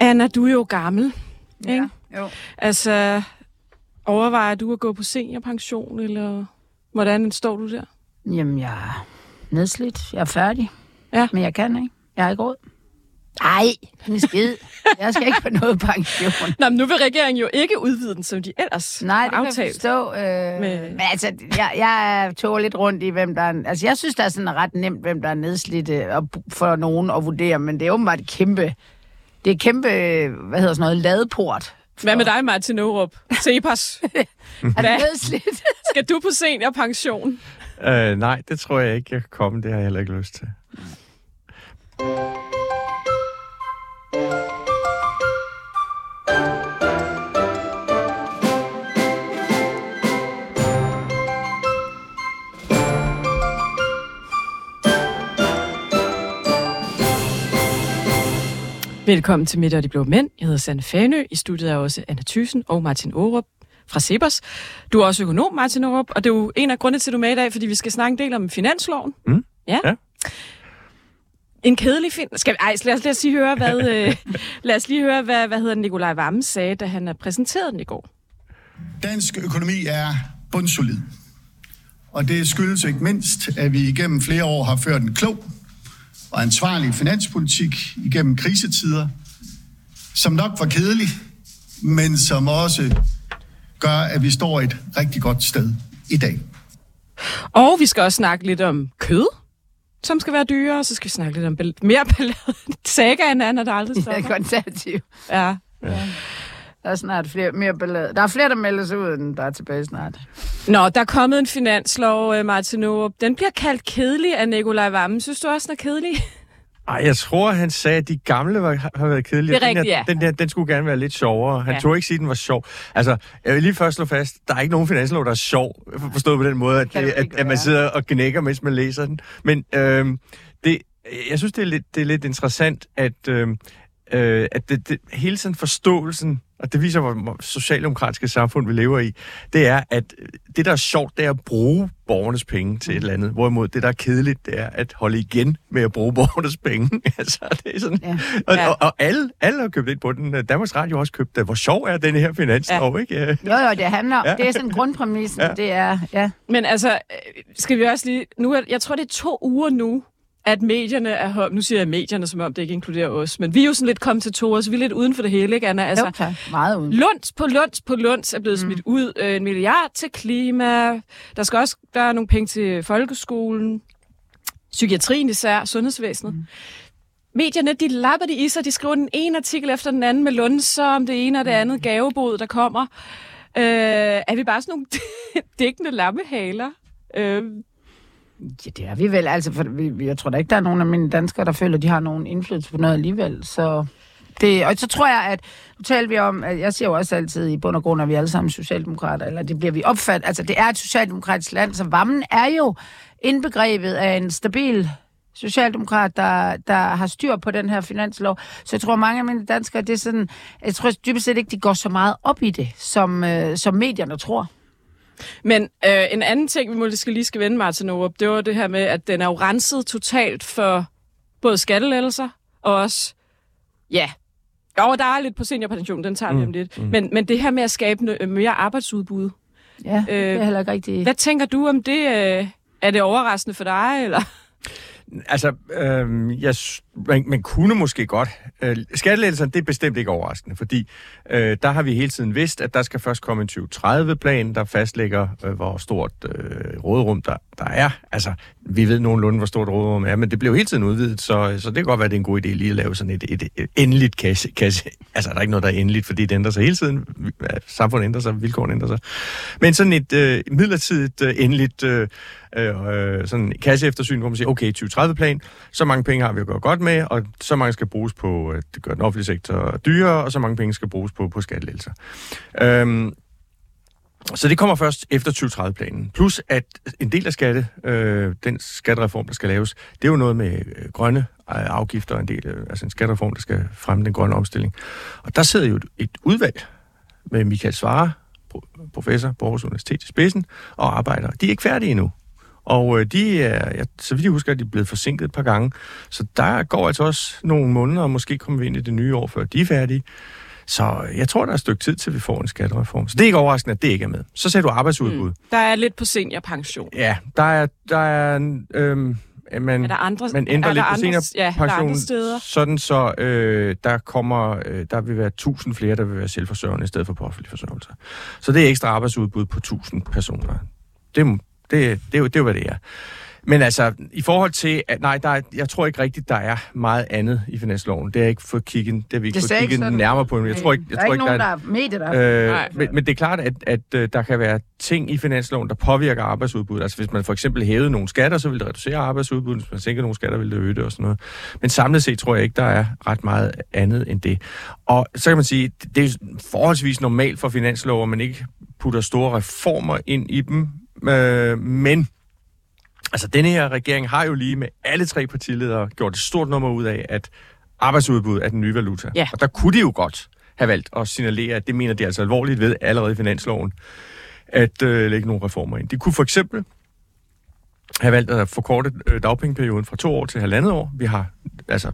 Anna, du er jo gammel, ikke? Ja, jo. Altså, overvejer du at gå på seniorpension, eller hvordan står du der? Jamen, jeg er nedslidt. Jeg er færdig. Ja. Men jeg kan ikke. Jeg har ikke råd. Nej, en skid. Jeg skal ikke på noget pension. Nå, men nu vil regeringen jo ikke udvide den, som de ellers Nej, det kan jeg aftalt. forstå. Øh, Med- Men altså, jeg, jeg tog lidt rundt i, hvem der er... Altså, jeg synes, der er sådan ret nemt, hvem der er nedslidt øh, og for nogen at vurdere, men det er åbenbart et kæmpe... Det er kæmpe, hvad hedder sådan noget, ladeport. Hvad med dig, Martin Aarup? Cepos. Er det nedslidt? Skal du på seniorpension? Øh, nej, det tror jeg ikke, jeg kan komme. Det har jeg heller ikke lyst til. Velkommen til Midt og de Blå Mænd. Jeg hedder Sanne Fanø. I studiet er også Anna Thyssen og Martin Aarup fra Cepos. Du er også økonom, Martin Aarup, og det er jo en af grundene til, at du er med i dag, fordi vi skal snakke en del om finansloven. Mm. Ja. Ja. En kedelig fin... Skal vi... Ej, lad os, lad os lige høre, hvad, øh, lad os lige høre, hvad, hvad hedder Nikolaj Vammen sagde, da han præsenterede den i går. Dansk økonomi er bundsolid. Og det skyldes ikke mindst, at vi igennem flere år har ført en klog og ansvarlig finanspolitik igennem krisetider, som nok var kedelig, men som også gør, at vi står et rigtig godt sted i dag. Og vi skal også snakke lidt om kød, som skal være dyrere, og så skal vi snakke lidt om bal- mere ballade. Sagaen er, når der aldrig er stopper. konservativ. Ja. Der er snart flere, mere ballade. Der er flere, der melder sig ud, end der er tilbage snart. Nå, der er kommet en finanslov, øh, Martin Aarup. Den bliver kaldt kedelig af Nikolaj Vammen. Synes du også, den er kedelig? Ej, jeg tror, han sagde, at de gamle var, har været kedelige. Det er den, rigtigt, her, ja. den, der, den skulle gerne være lidt sjovere. Han Ja. tog ikke sige, at den var sjov. Altså, jeg vil lige først slå fast, der er ikke nogen finanslov, der er sjov. Forstået på den måde, at, det, det at, at man sidder og gnækker, mens man læser den. Men øhm, det, jeg synes, det er lidt, det er lidt interessant, at, øhm, øh, at det, det, hele tiden forståelsen, og det viser, hvor socialdemokratiske samfund vi lever i, det er, at det, der er sjovt, det er at bruge borgernes penge til et eller andet. Hvorimod det, der er kedeligt, det er at holde igen med at bruge borgernes penge. altså, det er sådan... Ja. Og, Ja. og, og alle, alle har købt ind på den. Danmarks Radio har også købt det. Hvor sjov er den her finanslov, ja. ikke? Jo, jo, det handler Ja. ja. Det er sådan grundpræmissen. Ja. Ja. Det er, ja. Men altså, øh, skal vi også lige... Nu er, jeg tror, det er to uger nu, at medierne er... Nu siger jeg medierne, som om det ikke inkluderer os. Men vi er jo sådan lidt kommentatorer, så vi er lidt uden for det hele, ikke, Anna? Altså, jo. Meget uden. Lunds på Lunds på Lunds er blevet smidt ud. Øh, En milliard til klima. Der skal også der er nogle penge til folkeskolen. Psykiatrien især, sundhedsvæsenet. Mm. Medierne, de lapper det i sig. De skriver den ene artikel efter den anden med lunser om det ene og det andet gavebod, der kommer. Øh, er vi bare sådan nogle dækkende lammehaler? Øh, Ja, det er vi vel. Altså, for vi, jeg tror da ikke, der er nogen af mine danskere, der føler, at de har nogen indflydelse på noget alligevel. Så det, og så tror jeg, at nu taler vi om, at jeg siger jo også altid i bund og grund, at vi alle sammen socialdemokrater, eller det bliver vi opfattet. Altså, det er et socialdemokratisk land, så Vammen er jo indbegrebet af en stabil socialdemokrat, der, der har styr på den her finanslov. Så jeg tror, mange af mine danskere, det er sådan, jeg tror dybest set ikke, de går så meget op i det, som, øh, som medierne tror. Men øh, en anden ting, vi måske lige skal vende, Martin Aarup, det var det her med, at den er jo renset totalt for både skattelettelser og også, ja, jo, der er lidt på seniorpension, den tager vi Mm, om lidt. Men, men det her med at skabe nø- mere arbejdsudbud, Ja, øh, Øh, det er heller ikke rigtigt. hvad tænker du om det? Øh, er det overraskende for dig, eller? Altså, øh, jeg, man, man kunne måske godt. Øh, skattelettelserne, det er bestemt ikke overraskende, fordi øh, der har vi hele tiden vidst, at der skal først komme en 2030-plan, der fastlægger, øh, hvor stort øh, råderum der, der er. Altså, vi ved nogenlunde, hvor stort råderum er, men det bliver hele tiden udvidet, så, så det kan godt være, at det er en god idé lige at lave sådan et, et, et endeligt kasse, kasse. Altså, der er ikke noget, der er endeligt, fordi det ændrer sig hele tiden. Samfundet ændrer sig, vilkårene ændrer sig. Men sådan et øh, midlertidigt, øh, endeligt øh, øh, sådan kasseeftersyn, hvor man siger, okay, 2030-plan, så mange penge har vi at gøre godt med, og så mange skal bruges på øh, at gøre den offentlige sektor dyrere, og så mange penge skal bruges på, på skattelettelser. Øhm, så det kommer først efter 2030-planen. Plus at en del af skatte, øh, den skattereform, der skal laves, det er jo noget med øh, grønne øh, afgifter, en del, øh, altså en skattereform, der skal fremme den grønne omstilling. Og der sidder jo et, et udvalg med Michael Svare, professor på Aarhus Universitet i spidsen, og arbejder. De er ikke færdige endnu. Og øh, de er, jeg, så vidt jeg husker, er de blevet forsinket et par gange. Så der går altså også nogle måneder, og måske kommer vi ind i det nye år, før de er færdige. Så jeg tror, der er et stykke tid, til vi får en skattereform. Så det er ikke overraskende, at det ikke er med. Så ser du arbejdsudbud. Mm. Der er lidt på seniorpension. Ja, der er, der er øhm, man, Er der andre, man ændrer er lidt på ja, er seniorpensionen, steder? sådan så øh, der kommer, øh, der vil være 1000 flere, der vil være selvforsørgende i stedet for på offentlig forsørgelse. Så det er ekstra arbejdsudbud på 1000 personer. Det, det, det, det, er jo, det er jo, hvad det er. Men altså, i forhold til, at nej, der er, jeg tror ikke rigtigt, der er meget andet i finansloven. Det har jeg ikke fået kigget, det har vi ikke Det fået kigget sådan nærmere på. Jeg tror ikke, jeg der er tror ikke nogen, der der er medier, der er. Nej. Øh, men, men det er klart, at, at øh, der kan være ting i finansloven, der påvirker arbejdsudbuddet. Altså hvis man for eksempel hævede nogle skatter, så vil det reducere arbejdsudbuddet. Hvis man sænker nogle skatter, vil det øge det og sådan noget. Men samlet set tror jeg ikke, der er ret meget andet end det. Og så kan man sige, det er forholdsvis normalt for finanslov, at man ikke putter store reformer ind i dem. Øh, men altså denne her regering har jo lige med alle tre partiledere gjort et stort nummer ud af, at arbejdsudbud er den nye valuta. Ja. Og der kunne de jo godt have valgt at signalere, at det mener de altså alvorligt ved allerede i finansloven, at øh, lægge nogle reformer ind. De kunne for eksempel have valgt at forkorte øh, dagpengeperioden fra to år til halvandet år. Vi har altså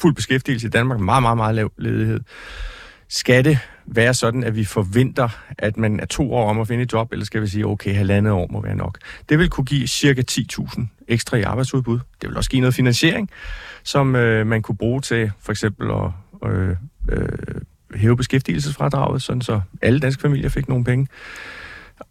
fuld beskæftigelse i Danmark, meget, meget, meget lav ledighed. Skal det være sådan, at vi forventer, at man er to år om at finde et job, eller skal vi sige, okay, halvandet år må være nok? Det vil kunne give cirka 10.000 ekstra i arbejdsudbud. Det vil også give noget finansiering, som øh, man kunne bruge til for eksempel at øh, øh, hæve beskæftigelsesfradraget, sådan så alle danske familier fik nogle penge.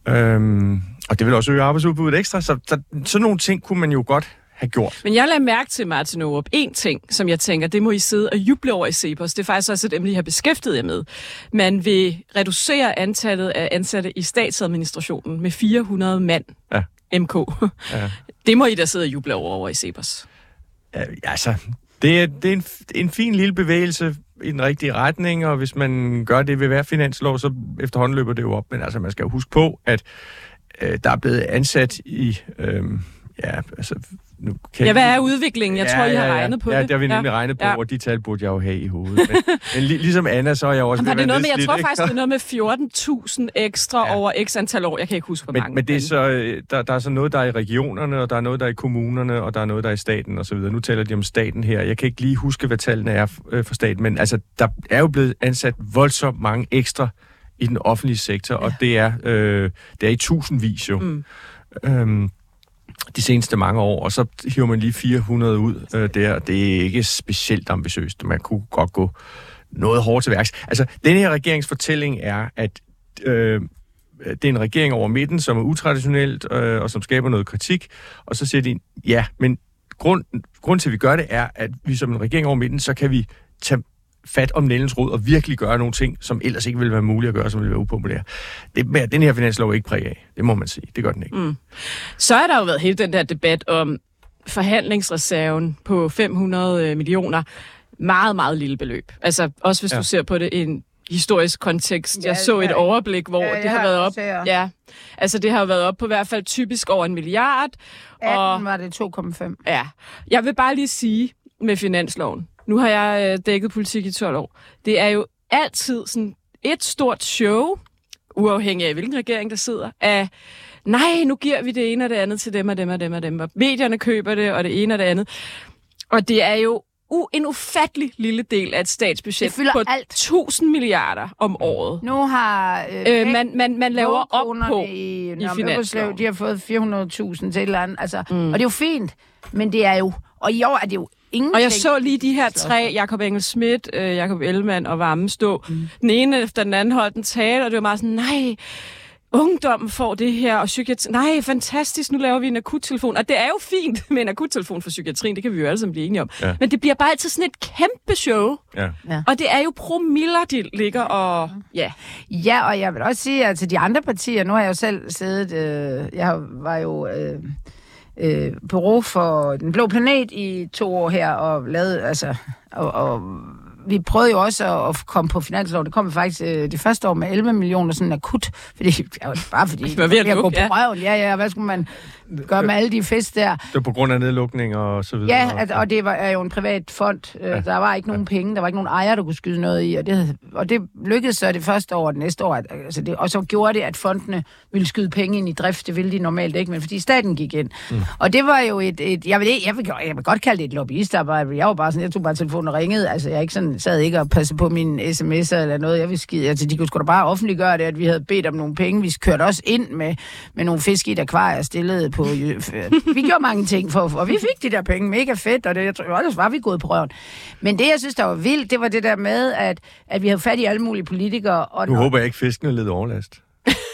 Øhm, og det vil også øge arbejdsudbuddet ekstra, så, så sådan nogle ting kunne man jo godt have gjort. Men jeg lader mærke til, Martin Aarup, en ting, som jeg tænker, det må I sidde og juble over i Cepos. Det er faktisk også et emne, I har beskæftiget jer med. Man vil reducere antallet af ansatte i statsadministrationen med 400 mand. Ja. MK. Ja. Det må I da sidde og juble over over i Cepos. Ja, altså, det er, det er en, en fin lille bevægelse i den rigtige retning, og hvis man gør det ved hver finanslov, så efterhånden løber det jo op. Men altså, man skal jo huske på, at øh, der er blevet ansat i... Øh, ja, altså... Nu kan Ja, hvad er udviklingen? Jeg tror, I har regnet på ja, det. Ja, det har vi nemlig regnet på, Ja. og de tal burde jeg jo have i hovedet. Men, men lig, ligesom Anna, så er jeg også ved det noget med, jeg tror faktisk, det er noget med 14.000 ekstra Ja. ja. over x antal år. Jeg kan ikke huske, hvor mange. Men, men det er så, øh, der, der er så noget, der er i regionerne, og der er noget, der er i kommunerne, og der er noget, der er i staten osv. Nu taler de om staten her. Jeg kan ikke lige huske, hvad tallene er øh, for staten, men altså, der er jo blevet ansat voldsomt mange ekstra i den offentlige sektor, ja. og det er, øh, det er i tusindvis jo. Mm. Øhm, de seneste mange år, og så hiver man lige 400 ud øh, der. Det er ikke specielt ambitiøst. Man kunne godt gå noget hårdt til værks. Altså, den her regeringsfortælling er, at øh, det er en regering over midten, som er utraditionelt, øh, og som skaber noget kritik. Og så siger de, ja, men grund, grund til, at vi gør det, er, at vi som en regering over midten, så kan vi tage fat om Nellens rod og virkelig gøre nogle ting, som ellers ikke ville være muligt at gøre, som ville være upopulære. Det er den her finanslov ikke præg af. Det må man sige. Det gør den ikke. Mm. Så er der jo været hele den der debat om forhandlingsreserven på 500 øh, millioner. Meget, meget lille beløb. Altså også hvis Ja. du ser på det i en historisk kontekst. Ja, Jeg så et ja. overblik, hvor Ja, det har været op. her. Ja, altså det har været op på i hvert fald typisk over en milliard. 18 Og var det 2,5. ja, jeg vil bare lige sige med finansloven. Nu har jeg øh, dækket politik i 12 år. Det er jo altid sådan et stort show, uafhængig af hvilken regering der sidder, af nej, nu giver vi det ene og det andet til dem og dem og dem og dem, og medierne køber det, og det ene og det andet. Og det er jo u- en ufattelig lille del af et statsbudget Det fylder på alt. 1000 milliarder om året. Nu har... Øh, Øh, man, man, man laver op på i, i finansloven. De har fået 400.000 til et eller andet. Altså, mm. Og det er jo fint, men det er jo... Og i år er det jo ingenting. Og jeg så lige de her tre, Jakob Engel Schmidt, øh, Jakob Ellemann og Varme stå. Mm. Den ene efter den anden holdt en tale, og det var meget sådan, nej, ungdommen får det her, og psykiatri, nej, fantastisk, nu laver vi en akuttelefon. Og det er jo fint med en akuttelefon for psykiatrien, det kan vi jo alle sammen blive enige om. Ja. Ja. Men det bliver bare altid sådan et kæmpe show. Ja. Og det er jo promiller, de ligger og... Ja. Ja, og jeg vil også sige, at til de andre partier, nu har jeg jo selv siddet, øh, jeg var jo øh, øh, bureau for Den Blå Planet i to år her, og lavede, altså, og, og vi prøvede jo også at, at komme på finansloven. Det kom vi faktisk øh, det første år med 11 millioner sådan akut. Fordi, ja, bare fordi Det var ved at gå lukke, på ja. røven. Ja, ja, hvad skulle man gøre med alle de fest der? Det var på grund af nedlukning og så videre. Ja, at, og det var er jo en privat fond. Øh, Ja. Der var ikke nogen penge, der var ikke nogen ejer, der kunne skyde noget i. Og det, og det lykkedes så det første år og det næste år. At, altså det, og så gjorde det, at fondene ville skyde penge ind i drift. Det ville de normalt ikke, men fordi staten gik ind. Mm. Og det var jo et... et jeg, vil, ikke- jeg, vil, jeg vil godt kalde det et lobbyistarbejde. Jeg var bare sådan, jeg tog bare telefonen og ringede. Altså, jeg ikke sådan, sad ikke og passede på mine sms'er eller noget. Jeg vil skide. Altså, de kunne sgu da bare offentliggøre det, at vi havde bedt om nogle penge. Vi kørte også ind med, med nogle fisk i et akvarier stillet på... Vi gjorde mange ting, for, og vi fik de der penge. Mega fedt, og det, jeg tror, ellers var vi gået på røven. Men det, jeg synes, der var vildt, det var det der med, at, at vi havde fat i alle mulige politikere. Og Nu håber jeg ikke, fiskene led overlast.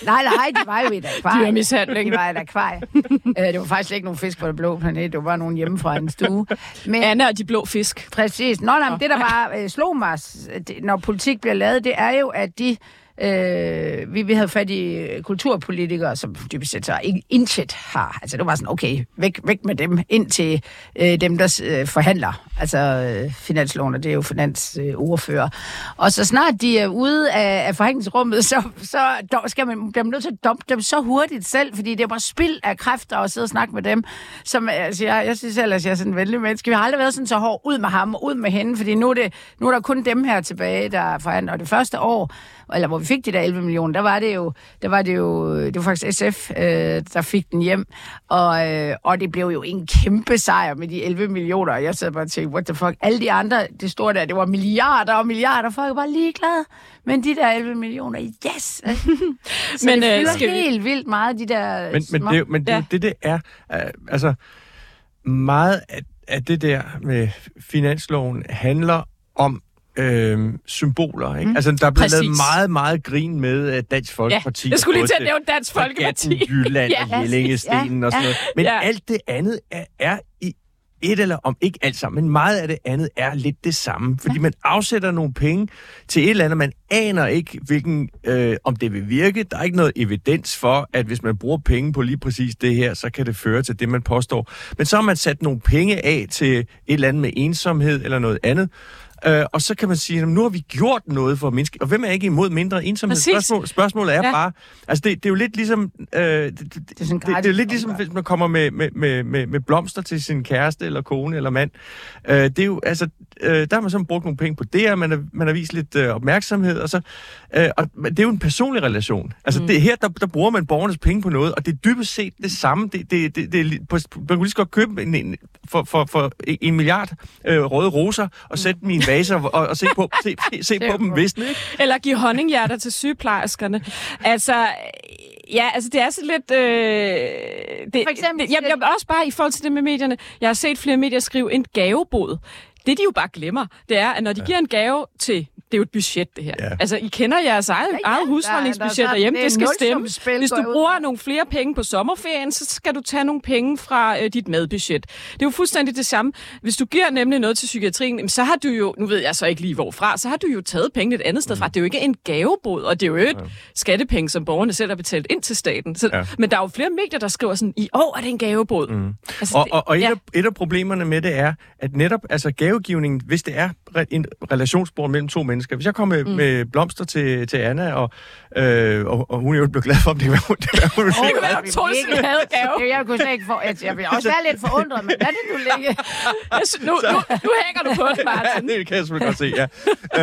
Nej, nej, de var jo i et akvarie. Dyremishandling. De var i et akvarie. Øh, det var faktisk ikke nogen fisk på den blå planet, det var nogen hjemme fra en stue. Men, Anna og de blå fisk. Præcis. Nå, nej, men det, der bare øh, slog mig, det, når politik bliver lavet, det er jo, at de... Øh, vi, vi havde fat i kulturpolitikere, som dybest set så ikke intet har. Altså, det var sådan, okay, væk, væk med dem, ind til øh, dem, der øh, forhandler. Altså, øh, finansloven, og det er jo finansordfører. Øh, og så snart de er ude af, af forhandlingsrummet, så, så do- skal man dem nødt til at dumpe dem så hurtigt selv, fordi det er bare spild af kræfter at sidde og snakke med dem. Som, altså, jeg, jeg synes ellers, jeg er sådan en venlig menneske. Vi har aldrig været sådan så hård ud med ham og ud med hende, fordi nu er, det, nu er der kun dem her tilbage, der forhandler. Og det første år, eller hvor vi fik de der 11 millioner, der var det jo, der var det jo, det var faktisk SF, øh, der fik den hjem. Og, øh, og det blev jo en kæmpe sejr med de 11 millioner. Og jeg sad bare og tænkte, what the fuck. Alle de andre, det store der, det var milliarder og milliarder. Folk var bare ligeglade. Men de der 11 millioner, yes! så Men, det øh, fylder skal vi- helt vildt meget, de der Men, men, små... det, men det, Ja. det, det er, uh, altså, meget af, af det der med finansloven handler om øh, symboler. Ikke? Mm. Altså, der er blevet lavet meget, meget grin med uh, Dansk Folkeparti. Ja, jeg skulle lige til at nævne Dansk Folkeparti. Jylland Ja, og Jellingestenen og sådan noget. Men Ja. ja. alt det andet er, er i et eller om ikke alt sammen, men meget af det andet er lidt det samme. Fordi ja. man afsætter nogle penge til et eller andet, man aner ikke, hvilken, øh, om det vil virke. Der er ikke noget evidens for, at hvis man bruger penge på lige præcis det her, så kan det føre til det, man påstår. Men så har man sat nogle penge af til et eller andet med ensomhed eller noget andet. Øh, og så kan man sige, at nu har vi gjort noget for at mindske. Og hvem er ikke imod mindre ensomhed? Præcis. Spørgsmål, spørgsmålet er Ja. bare... Altså, det, det er jo lidt ligesom... Øh, det, det, det, det, det er lidt ligesom, hvis man kommer med, med, med, med, med blomster til sin kæreste, eller kone, eller mand. Øh, det er jo, altså, øh, der har man så brugt nogle penge på det, og man har, man har vist lidt øh, opmærksomhed, og så... Øh, og men det er jo en personlig relation. Altså, mm. det, her, der, der bruger man borgernes penge på noget, og det er dybest set det samme. Det, det, det, det, på, man kunne lige så godt købe en, en, for, for, for en milliard øh, røde roser, og sætte dem i en vase, og, og, og se på, se, se, se på dem visne, ikke? Eller give honninghjerter til sygeplejerskerne. Altså, ja, altså det er så lidt... Øh, det, For eksempel- det, jeg, jeg, også bare i forhold til det med medierne. Jeg har set flere medier skrive en gavebod. Det, de jo bare glemmer, det er, at når de giver en gave til... Det er jo et budget, det her. Ja. Altså, I kender jeres eget, Ja, ja, ja, eget der- husholdningsbudget der er sådan- derhjemme. det Det skal stemme. Hvis du ud bruger fra. nogle flere penge på sommerferien, så skal du tage nogle penge fra øh, dit madbudget. Det er jo fuldstændig det samme. Hvis du giver nemlig noget til psykiatrien, jamen, så har du jo, nu ved jeg så ikke lige hvorfra, så har du jo taget penge et andet sted fra. Det er jo ikke en gavebod, og det er jo et skattepenge, som borgerne selv har betalt ind til staten. Så, Ja. Men der er jo flere medier, der skriver sådan, i år er det en gavebod. Mm. Altså, Og, det- og, og et, ja. af, et af problemerne med det er, at netop altså gavegivningen, hvis det er re- en relationsbord mellem to mennesker, hvis jeg kommer med, mm. med blomster til, til Anna, og, øh, og, og hun er jo blevet glad for, om det var hun, det var hun Det oh, være, du troede, du havde gave. Jeg kunne slet ikke få... Altså, jeg vil også være lidt forundret, men lad det nu ligge. Jeg Nu, nu, nu hænger du på den, Martin. Ja, det kan jeg selvfølgelig godt se, ja.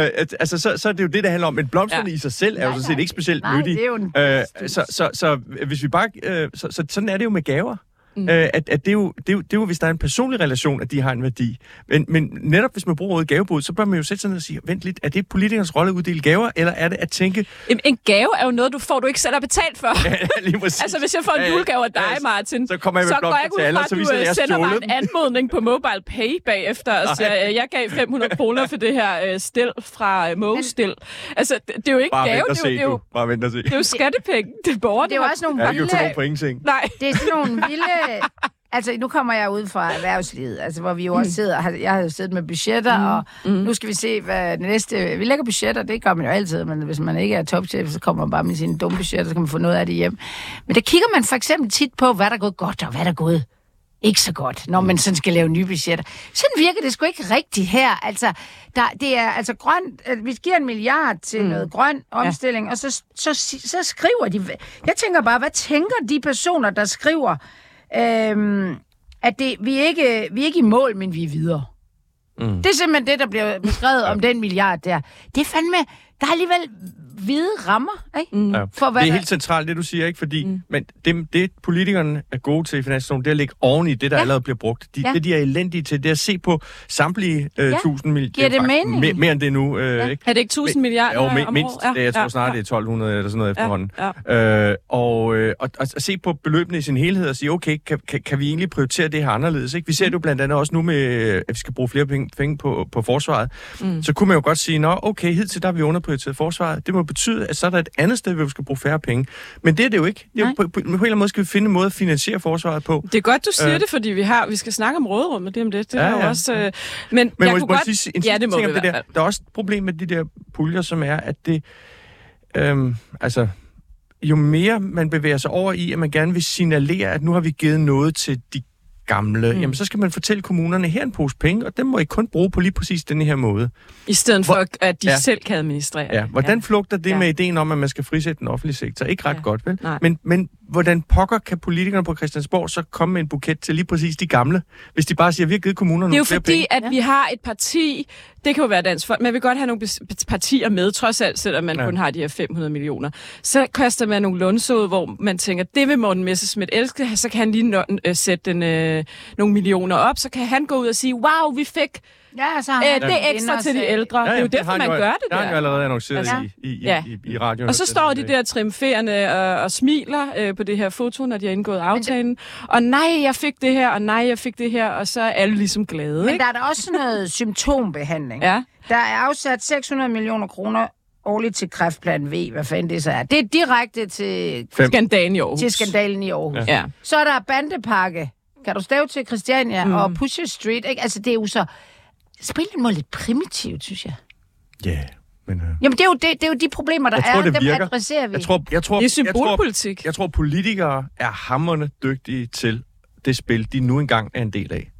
øh, altså, så, så er det jo det, det handler om. Men blomsterne Ja. i sig selv er jo Nej, sådan set nej. ikke specielt Nej, nyttige. det er jo en øh, så, så, så hvis vi bare... Øh, så, så, sådan er det jo med gaver. Mm. Øh, at, at det, er jo, det, er jo, det er jo, hvis der er en personlig relation, at de har en værdi. Men, men netop hvis man bruger ordet gavebud, så bør man jo sætte sig ned og sige, vent lidt, er det politikernes rolle at uddele gaver, eller er det at tænke... En, en gave er jo noget, du får, du ikke selv har betalt for. Ja, lige præcis. Altså, hvis jeg får en Ja, julegave af dig, ja, Martin, så kommer jeg med så går jeg ikke ud fra, så at du jeg, øh, at jeg sender mig en anmodning på Mobile Pay bagefter, og siger, øh, jeg gav 500 kroner for det her øh, stil fra øh, Moe-stil. Altså, det, det er jo ikke Bare gave, det er, jo, se, det, er jo, du. Bare vent og se. det er jo skattepenge. Det er borgerne. Det er jo også nogle Jeg kan jo vilde... ingenting. Nej, Det er sådan nogle vilde... Altså, nu kommer jeg ud fra erhvervslivet, altså, hvor vi jo også sidder... har- Jeg har jo siddet med budgetter, og nu skal vi se, hvad det næste... Vi lægger budgetter, det gør man jo altid, men hvis man ikke er topchef, så kommer man bare med sine dumme budgetter, så kan man få noget af det hjem. Men der kigger man for eksempel tit på, hvad der er gået godt, og hvad der er gået ikke så godt, når man sådan skal lave nye budgetter. Sådan virker det sgu ikke rigtigt her. Altså, der, det er altså grønt, vi giver en milliard til mm. noget grøn omstilling, ja. og så, så, så skriver de... Jeg tænker bare, hvad tænker de personer, der skriver, øhm, at det, vi, er ikke, vi er ikke i mål, men vi er videre. Mm. Det er simpelthen det, der bliver beskrevet om den milliard der. Det er fandme... Der er alligevel hvide rammer, ikke? Mm. Ja. For hvad det er helt centralt, det du siger, ikke? Fordi mm. men det, det, politikerne er gode til i finansloven, det er at lægge oven i det, der ja. allerede bliver brugt. De, ja. Det, de er elendige til, det er at se på samtlige øh, ja. tusind milliarder. Giver det mening? Mere, mere end det nu. Øh, ja. ikke? Er det ikke tusind milliarder Jo, mindst. mindst. Ja. Det, jeg tror ja. snart, det er 1200 eller sådan noget ja. efterhånden. Ja. Øh, og, øh, og, og, og se på beløbene i sin helhed og sige, okay, kan, kan, kan vi egentlig prioritere det her anderledes? Ikke? Vi ser det jo blandt andet også nu med, at vi skal bruge flere penge, penge på, på forsvaret. Mm. Så kunne man jo godt sige, nå, okay, hidtil der har vi underprioriteret forsvaret. Det må betyde, at så er der et andet sted, hvor vi skal bruge færre penge. Men det er det jo ikke. Det er jo på, på, på en eller anden måde skal vi finde en måde at finansiere forsvaret på. Det er godt, du siger øh, det, fordi vi har vi skal snakke om råderummet det om det. Det ja, er ja. også... Øh, men, men jeg må, kunne må godt... Sige, en ja, det må vi det der. Der er også et problem med de der puljer, som er, at det... Øhm, altså, jo mere man bevæger sig over i, at man gerne vil signalere, at nu har vi givet noget til de gamle, mm. jamen så skal man fortælle kommunerne, her en pose penge, og dem må I kun bruge på lige præcis den her måde. I stedet for, Hvor, at de ja. selv kan administrere. Ja, hvordan ja. flugter det ja. med ideen om, at man skal frisætte den offentlige sektor? Ikke ret ja. godt, vel? Men, men hvordan pokker kan politikerne på Christiansborg så komme med en buket til lige præcis de gamle, hvis de bare siger, at vi har givet kommunerne nogle flere penge? Det er jo fordi, at vi har et parti, det kan jo være dansk folk, men vi vil godt have nogle partier med, trods alt, selvom man ja. kun har de her 500 millioner. Så kaster man nogle lundsåde, hvor man tænker, det vil Morten Messersmith elske, så kan han lige nå, øh, sætte den, øh, nogle millioner op, så kan han gå ud og sige, wow, vi fik Ja, så Æ, det ekstra til de ældre. Ja, ja, det er jo derfor, man jo, gør det der. Det har jo allerede annonceret altså, i, i, ja. i, i radioen. Og så står de der triumferende og, og smiler øh, på det her foto, når de har indgået aftalen. Det... Og nej, jeg fik det her, og nej, jeg fik det her, og så er alle ligesom glade. Men ikke? der er der også noget symptombehandling. Ja. Der er afsat 600 millioner kroner årligt til kræftplan V, hvad fanden det så er. Det er direkte til... Skandalen i Aarhus. Til skandalen i Aarhus. Ja. Så er der bandepakke. Kan du stave til Christiania mm. og Pusher Street? Ikke? Altså, det er jo så spille en måde lidt primitivt, synes jeg. Ja, yeah, men... Uh... Jamen, det er, jo, det, det er jo de problemer, der jeg tror, er, dem virker. adresserer vi. Jeg tror, jeg tror, det er symbolpolitik. Jeg tror, jeg tror, politikere er hammerne dygtige til det spil, de nu engang er en del af.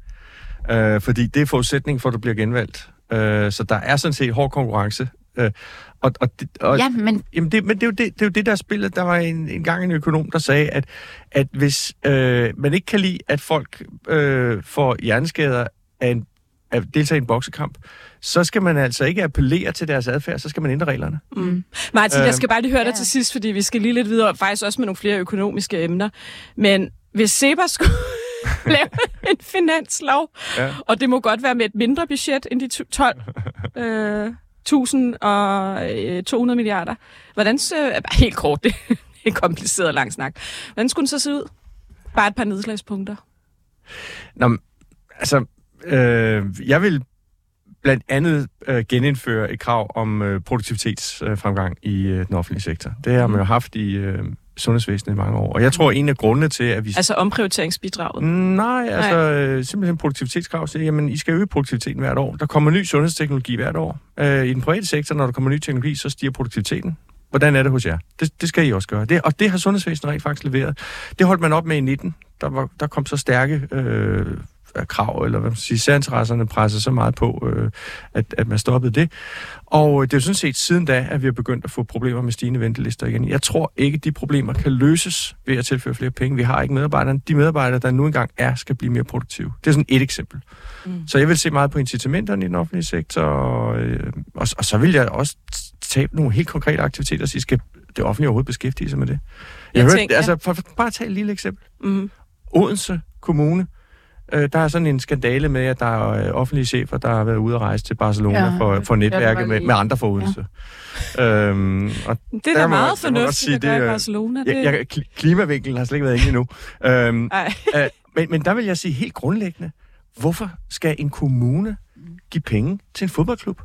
Uh, fordi det er forudsætningen for, at du bliver genvalgt. Uh, så der er sådan set hård konkurrence. Uh, og, og, og, ja, men... Jamen det, men det er, jo det, det er jo det, der er spillet. Der var en, en gang en økonom, der sagde, at, at hvis øh, man ikke kan lide, at folk øh, får hjerneskader af en at deltage i en boksekamp, så skal man altså ikke appellere til deres adfærd, så skal man ændre reglerne. Mm. Martin, jeg skal bare lige høre dig ja. til sidst, fordi vi skal lige lidt videre, faktisk også med nogle flere økonomiske emner. Men hvis Seba skulle lave en finanslov, ja. og det må godt være med et mindre budget end de 12 øh, 1000 og øh, 200 milliarder. Hvordan, så, helt kort, det er en kompliceret lang snak. Hvordan skulle den så se ud? Bare et par nedslagspunkter. Nå, altså, Øh, jeg vil blandt andet øh, genindføre et krav om øh, produktivitetsfremgang øh, i øh, den offentlige sektor. Det har man jo haft i øh, sundhedsvæsenet i mange år. Og jeg tror, en af grundene til, at vi... Altså omprioriteringsbidraget? Nej, altså Nej. Øh, simpelthen produktivitetskrav. Så, jamen, I skal øge produktiviteten hvert år. Der kommer ny sundhedsteknologi hvert år. Øh, I den private sektor, når der kommer ny teknologi, så stiger produktiviteten. Hvordan er det hos jer? Det, det skal I også gøre. Det, og det har sundhedsvæsenet rent faktisk leveret. Det holdt man op med i 19. Der, var, der kom så stærke øh, krav, eller hvad man siger, særinteresserne presser så meget på, øh, at, at man stoppede det. Og det er jo sådan set siden da, at vi har begyndt at få problemer med stigende ventelister igen. Jeg tror ikke, at de problemer kan løses ved at tilføre flere penge. Vi har ikke medarbejdere. De medarbejdere, der nu engang er, skal blive mere produktive. Det er sådan et eksempel. Mm. Så jeg vil se meget på incitamenterne i den offentlige sektor, og, øh, og, og så vil jeg også tage nogle helt konkrete aktiviteter og sige, skal det offentlige overhovedet beskæftige sig med det? Jeg, jeg hørte, tænker, altså, for, for, bare tage et lille eksempel. Mm. Odense Kommune Øh, der er sådan en skandale med, at der er øh, offentlige chefer, der har været ude at rejse til Barcelona ja, for, for netværket ja, med, med andre for Odense. Ja. Øhm, og det er da meget fornuftigt, at gøre i Barcelona. Det... Jeg, jeg, klimavinkelen har slet ikke været inde endnu. øhm, øh, men, men der vil jeg sige helt grundlæggende, hvorfor skal en kommune give penge til en fodboldklub?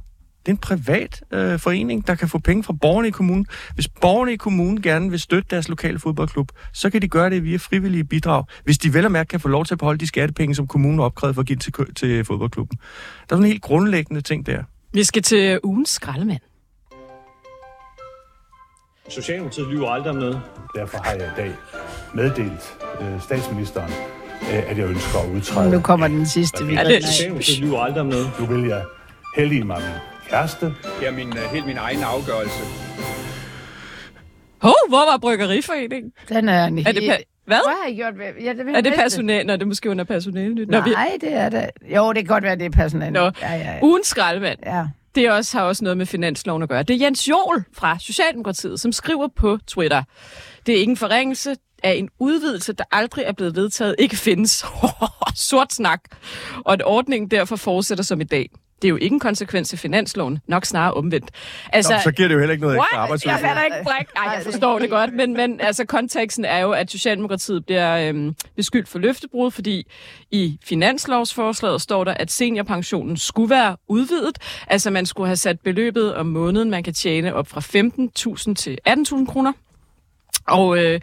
Det er en privat øh, forening, der kan få penge fra borgerne i kommunen. Hvis borgerne i kommunen gerne vil støtte deres lokale fodboldklub, så kan de gøre det via frivillige bidrag, hvis de vel og mærke kan få lov til at beholde de skattepenge, som kommunen har opkrævet for at give til, til fodboldklubben. Der er sådan en helt grundlæggende ting der. Vi skal til ugens skraldemand. Socialdemokratiet lyver aldrig om noget. Derfor har jeg i dag meddelt øh, statsministeren, øh, at jeg ønsker at udtræde. Nu kommer den sidste. Ja, det- det lyver aldrig om noget. Nu vil jeg heldige mig kæreste. Det er min, uh, helt min egen afgørelse. Hov, hvor var Bryggeriforeningen? Den er en Er det pa- hvad? Hvad har I gjort? Ja, det vil Er det jeg personale? Nå, det er måske under personale. Nå, vi... Nej, det er det. Jo, det kan godt være, det er personale. Nå. Ja, ja, ja. Ugens skraldemand. ja. Det er også, har også noget med finansloven at gøre. Det er Jens Jol fra Socialdemokratiet, som skriver på Twitter. Det er ikke en forringelse af en udvidelse, der aldrig er blevet vedtaget, ikke findes. Sort snak. Og at ordningen derfor fortsætter som i dag. Det er jo ikke en konsekvens af finansloven, nok snarere omvendt. Altså, Nå, så giver det jo heller ikke noget ekstra What? arbejdsudbud. Jeg fatter ikke bræk. Ej, jeg forstår det godt, men, men altså, konteksten er jo, at Socialdemokratiet bliver øhm, beskyldt for løftebrud, fordi i finanslovsforslaget står der, at seniorpensionen skulle være udvidet. Altså, man skulle have sat beløbet om måneden, man kan tjene op fra 15.000 til 18.000 kroner. Og øh,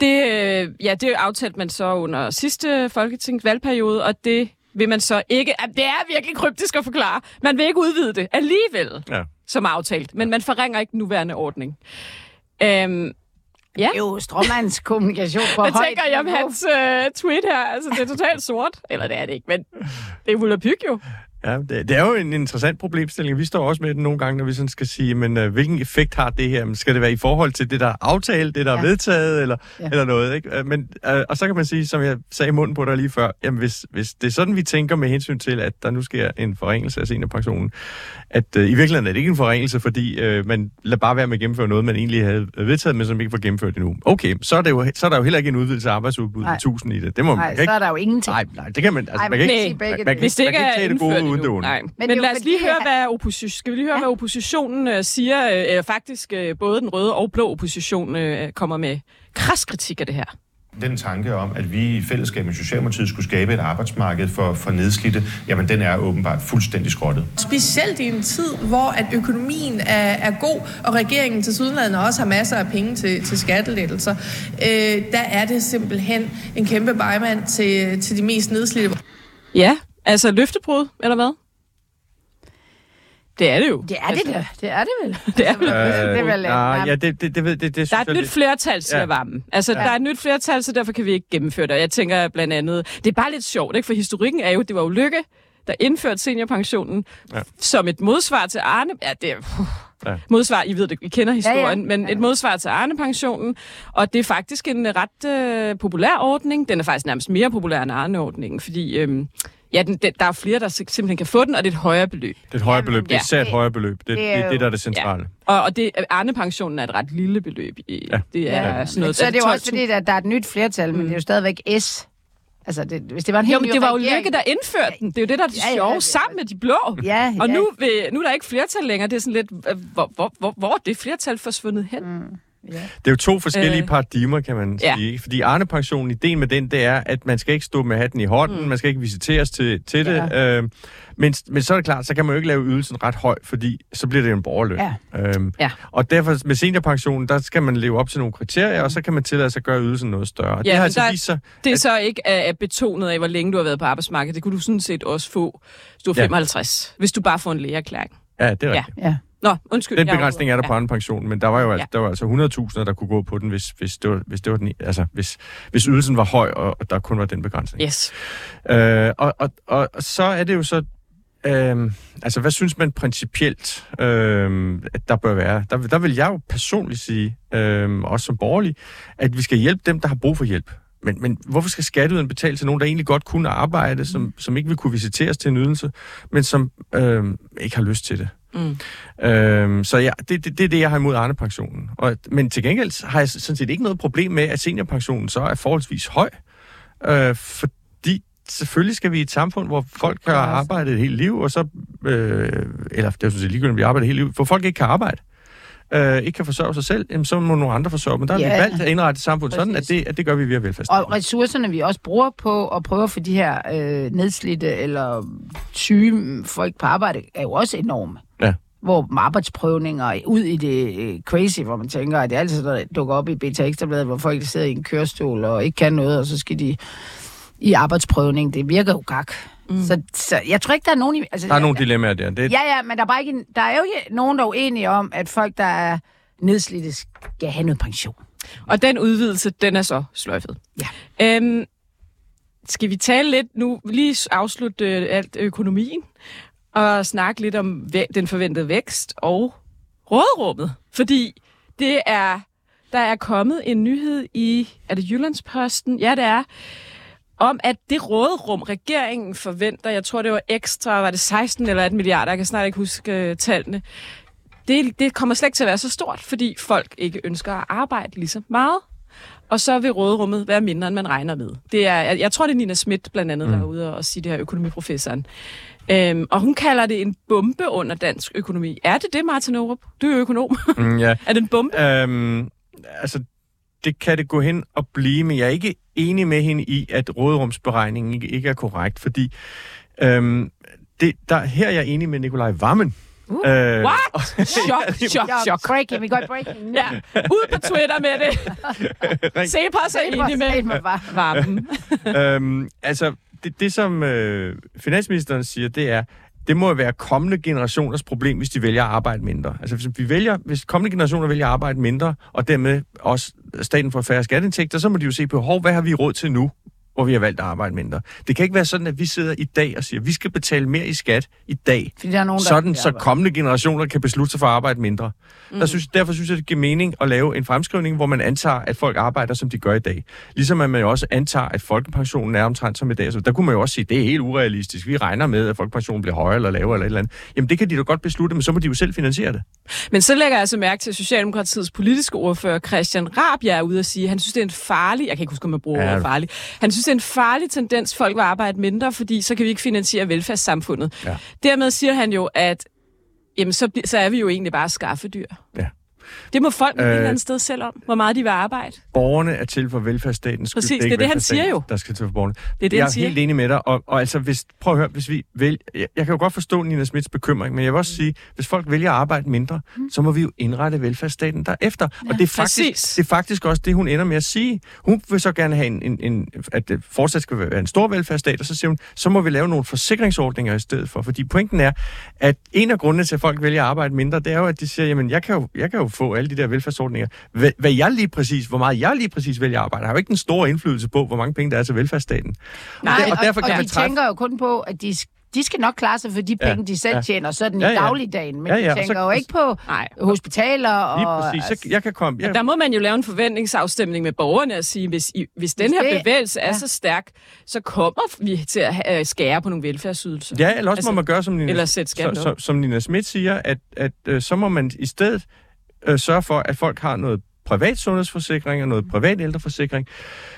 det, øh, ja, det aftalte man så under sidste folketingsvalgperiode, og det vil man så ikke... Det er virkelig kryptisk at forklare. Man vil ikke udvide det alligevel, Ja. som aftalt. Men man forringer ikke den nuværende ordning. Øhm, ja. Det er jo stråmands kommunikation på Hvad tænker I om hans øh, tweet her? Altså, det er totalt sort. Eller det er det ikke, men det er Volapyk jo. Ja, det, det er jo en interessant problemstilling. Vi står også med det nogle gange, når vi sådan skal sige, men øh, hvilken effekt har det her? Men skal det være i forhold til det, der er aftalt, det, der er Ja. vedtaget, eller, Ja. eller noget? Ikke? Øh, Men, øh, og så kan man sige, som jeg sagde i munden på dig lige før, jamen hvis, hvis det er sådan, vi tænker med hensyn til, at der nu sker en forringelse af seniorpensionen, at øh, i virkeligheden er det ikke en forringelse, fordi øh, man lader bare være med at gennemføre noget, man egentlig havde vedtaget, men som ikke var gennemført endnu. Okay, så er, det jo, så er der jo heller ikke en udvidelse af arbejdsudbuddet Nej. i 1000 i det. Det må man Nej, kan så er der jo ingenting. Nej, nej, det kan man, altså, Ej, man kan ikke, man, man, Hvis det man ikke kan er ikke tage det gode indført uden det onde. Nej. Men Men, jo lad os lige høre, hvad opposition, skal vi lige høre, hvad oppositionen øh, siger. Øh, øh, faktisk øh, både den røde og blå opposition øh, kommer med kras kritik af det her. Den tanke om, at vi i fællesskab med Socialdemokratiet skulle skabe et arbejdsmarked for, for nedslidte, jamen den er åbenbart fuldstændig skrottet. Specielt i en tid, hvor at økonomien er, er god, og regeringen til Sydlandet også har masser af penge til, til skattelettelser, øh, der er det simpelthen en kæmpe bejmand til, til de mest nedslidte. Ja, altså løftebrud, eller hvad? Det er det jo. Det er det da. Det er det vel. Det er, det er vel... nej, ja, det, det, det, ved- det, det, der er et nyt det- flertal, siger Ja. Varmen. Altså, ja. der er et nyt flertal, så derfor kan vi ikke gennemføre det. Og jeg tænker blandt andet, det er bare lidt sjovt, ikke? for historikken er jo, det var jo Lykke, der indførte seniorpensionen ja. som et modsvar til Arne. Ja, det er... Ja. Ja. Modsvar, I ved det, I kender historien, Ja, ja, ja. ja. men et modsvar til Arne-pensionen, og det er faktisk en øh, ret øh, populær ordning. Den er faktisk nærmest mere populær end Arne-ordningen, fordi øhm, ja, den, den, der er flere, der sim- simpelthen kan få den, og det er et højere beløb. Det er et højere beløb. Det er ja. især et Det- højere beløb. Det, det, det er det, der er det centrale. Og, og det, Arne-pensionen er et ret lille beløb. I, Ja. ja. Det er Ja. sådan noget... Så er det jo også 12.000. fordi, at der er et nyt flertal, men det er jo stadigvæk S. Altså, det, hvis det var en helt Jo, men det var jo regering- Lykke, der indførte den. Det er jo det, der er det Ja, ja, sjove, ja. sammen med de blå. Ja, Og ja. nu, vil, nu er der ikke flertal længere. Det er sådan lidt, hvor, hvor, hvor, hvor er det flertal forsvundet hen? Mm. Det er jo to forskellige Øh. paradigmer, kan man Ja. sige. Fordi Arne-pensionen, ideen med den, det er, at man skal ikke stå med hatten i hånden, mm. man skal ikke visiteres til, til det. Øh, men, men så er det klart, så kan man jo ikke lave ydelsen ret høj, fordi så bliver det en borgerløn. Ja. Øhm, Ja. Og derfor med seniorpensionen, der skal man leve op til nogle kriterier, og så kan man tillade sig at gøre ydelsen noget større. Ja, det har altså der- vist sig... Det er at- så ikke er betonet af, hvor længe du har været på arbejdsmarkedet. Det kunne du sådan set også få, hvis du er Ja. 55. Hvis du bare får en lægeerklæring. Ja, det er Ja. rigtigt. Ja. Nå, undskyld. Den begrænsning er der på anden pension, men der var jo altså, Ja. der var altså 100.000, der kunne gå på den, hvis, hvis, det, var, hvis, det var den, altså, hvis, hvis ydelsen var høj, og, og der kun var den begrænsning. Ja. Yes. Øh, og, og, og, og så er det jo så... Øh, altså, hvad synes man principielt, øh, at der bør være? Der, der vil jeg jo personligt sige, øh, også som borgerlig, at vi skal hjælpe dem, der har brug for hjælp. Men, men hvorfor skal skatteyderen betale til nogen, der egentlig godt kunne arbejde, som, som ikke vil kunne visiteres til en ydelse, men som øh, ikke har lyst til det? Mm. Øhm, så ja, det, det, det er det, jeg har imod Arne-pensionen. Og, men til gengæld har jeg sådan set ikke noget problem med, at seniorpensionen så er forholdsvis høj. Øh, fordi selvfølgelig skal vi i et samfund, hvor folk har arbejdet et helt liv, og så, øh, eller det er sådan set ligegyldigt, vi arbejder et helt liv, hvor folk ikke kan arbejde, øh, ikke kan forsørge sig selv, jamen, så må nogle andre forsørge. Men der har Ja. vi valgt at indrette et samfund sådan, at det, at det gør vi via velfærdsstaten. Og ressourcerne, vi også bruger på at prøve at få de her øh, nedslidte eller syge folk på arbejde, er jo også enorme. Hvor arbejdsprøvninger ud i det øh, crazy, hvor man tænker, at det er altid, der dukker op i Beta Ekstrabladet, hvor folk sidder i en kørestol og ikke kan noget, og så skal de i arbejdsprøvning. Det virker jo gak. Mm. Så, så jeg tror ikke, der er nogen... Altså, Der er nogle dilemmaer der. Det, Ja, ja, men der er, bare ikke, der er jo ikke nogen, der er uenige om, at folk, der er nedslidte, skal have noget pension. Og den udvidelse, den er så sløjfet. Ja. Øhm, skal vi tale lidt nu, lige afslutte øh, alt økonomien, og snakke lidt om den forventede vækst og rådrummet. Fordi det er, der er kommet en nyhed i, er det Jyllandsposten? Ja, det er, om at det rådrum, regeringen forventer, jeg tror, det var ekstra, var det 16 eller 18 milliarder, jeg kan snart ikke huske øh, tallene, det, det kommer slet ikke til at være så stort, fordi folk ikke ønsker at arbejde lige så meget. Og så vil råderummet være mindre, end man regner med. Det er, jeg, jeg tror, det er Nina Schmidt blandt andet, mm. der er ude og sige det her økonomiprofessoren. Øhm, og hun kalder det en bombe under dansk økonomi. Er det det, Martin Aarup? Du er jo økonom. Mm, ja. er det en bombe? Øhm, altså, det kan det gå hen og blive, men jeg er ikke enig med hende i, at råderumsberegningen ikke, ikke er korrekt, fordi øhm, det, der, her er jeg enig med Nikolaj Vammen. Uh, øh, what? Chok, chok, chok. Breaking, vi går breaking. Ja, ud på Twitter med det. Se på sig enig med Vammen. øhm, altså, det, det som øh, finansministeren siger, det er, det må være kommende generationers problem, hvis de vælger at arbejde mindre. Altså hvis vi vælger, hvis kommende generationer vælger at arbejde mindre, og dermed også staten får færre skatteindtægter, så må de jo se på, hvor, hvad har vi råd til nu? Hvor vi har valgt at arbejde mindre. Det kan ikke være sådan, at vi sidder i dag og siger, at vi skal betale mere i skat i dag, Fordi der er nogen, der sådan så kommende generationer kan beslutte sig for at arbejde mindre. Mm. Der synes, derfor synes jeg, det giver mening at lave en fremskrivning, hvor man antager, at folk arbejder, som de gør i dag. Ligesom at man jo også antager, at folkepensionen er omtrent som i dag. Så der kunne man jo også sige, at det er helt urealistisk. Vi regner med, at folkepensionen bliver højere eller lavere eller et eller andet. Jamen det kan de da godt beslutte, men så må de jo selv finansiere det. Men så lægger jeg altså mærke til, at Socialdemokratiets politiske ordfører Christian Rabia er ude at sige, at han synes, det er en farlig, jeg kan ikke huske, om man bruger ja. farlig, han synes, det er en farlig tendens, folk vil arbejde mindre, fordi så kan vi ikke finansiere velfærdssamfundet. Ja. Dermed siger han jo, at jamen, så, så er vi jo egentlig bare skaffedyr. Ja. Det må folk øh, et eller andet sted selv om, hvor meget de vil arbejde. Borgerne er til for velfærdsstaten. Præcis, det er det, det han siger jo. Der skal til for borgerne. Det er det, jeg han er siger. helt enig med dig, og, og altså, hvis, prøv at høre, hvis vi vælger, jeg, jeg kan jo godt forstå Nina Smits bekymring, men jeg vil også sige, hvis folk vælger at arbejde mindre, mm. så må vi jo indrette velfærdsstaten derefter. Ja, og det er, faktisk, det er faktisk også det, hun ender med at sige. Hun vil så gerne have, en, en, en, at det fortsat skal være en stor velfærdsstat, og så siger hun, så må vi lave nogle forsikringsordninger i stedet for. Fordi pointen er, at en af grundene til, at folk vælger at arbejde mindre, det er jo, at de siger, jamen, jeg kan jo, jeg kan jo få alle de der velfærdsordninger hvad, hvad jeg lige præcis, hvor meget jeg lige præcis vælger at arbejde, har jo ikke en stor indflydelse på, hvor mange penge der er til velfærdsstaten. Nej, og, der, og, derfor og, kan og de træffe... tænker jo kun på, at de de skal nok klare sig for de penge, ja, de selv ja. tjener sådan ja, ja. i dagligdagen, men ja, ja. de tænker så, jo ikke på nej. hospitaler. Og, lige præcis, så jeg kan komme... Jeg... Der må man jo lave en forventningsafstemning med borgerne og sige, hvis, I, hvis den her bevægelse ja. er så stærk, så kommer vi til at uh, skære på nogle velfærdsydelser. Ja, eller også altså, må man gøre, som Nina, eller sætte så, så, som Nina Schmidt siger, at, at uh, så må man i stedet uh, sørge for, at folk har noget privat sundhedsforsikring og noget privat ældreforsikring.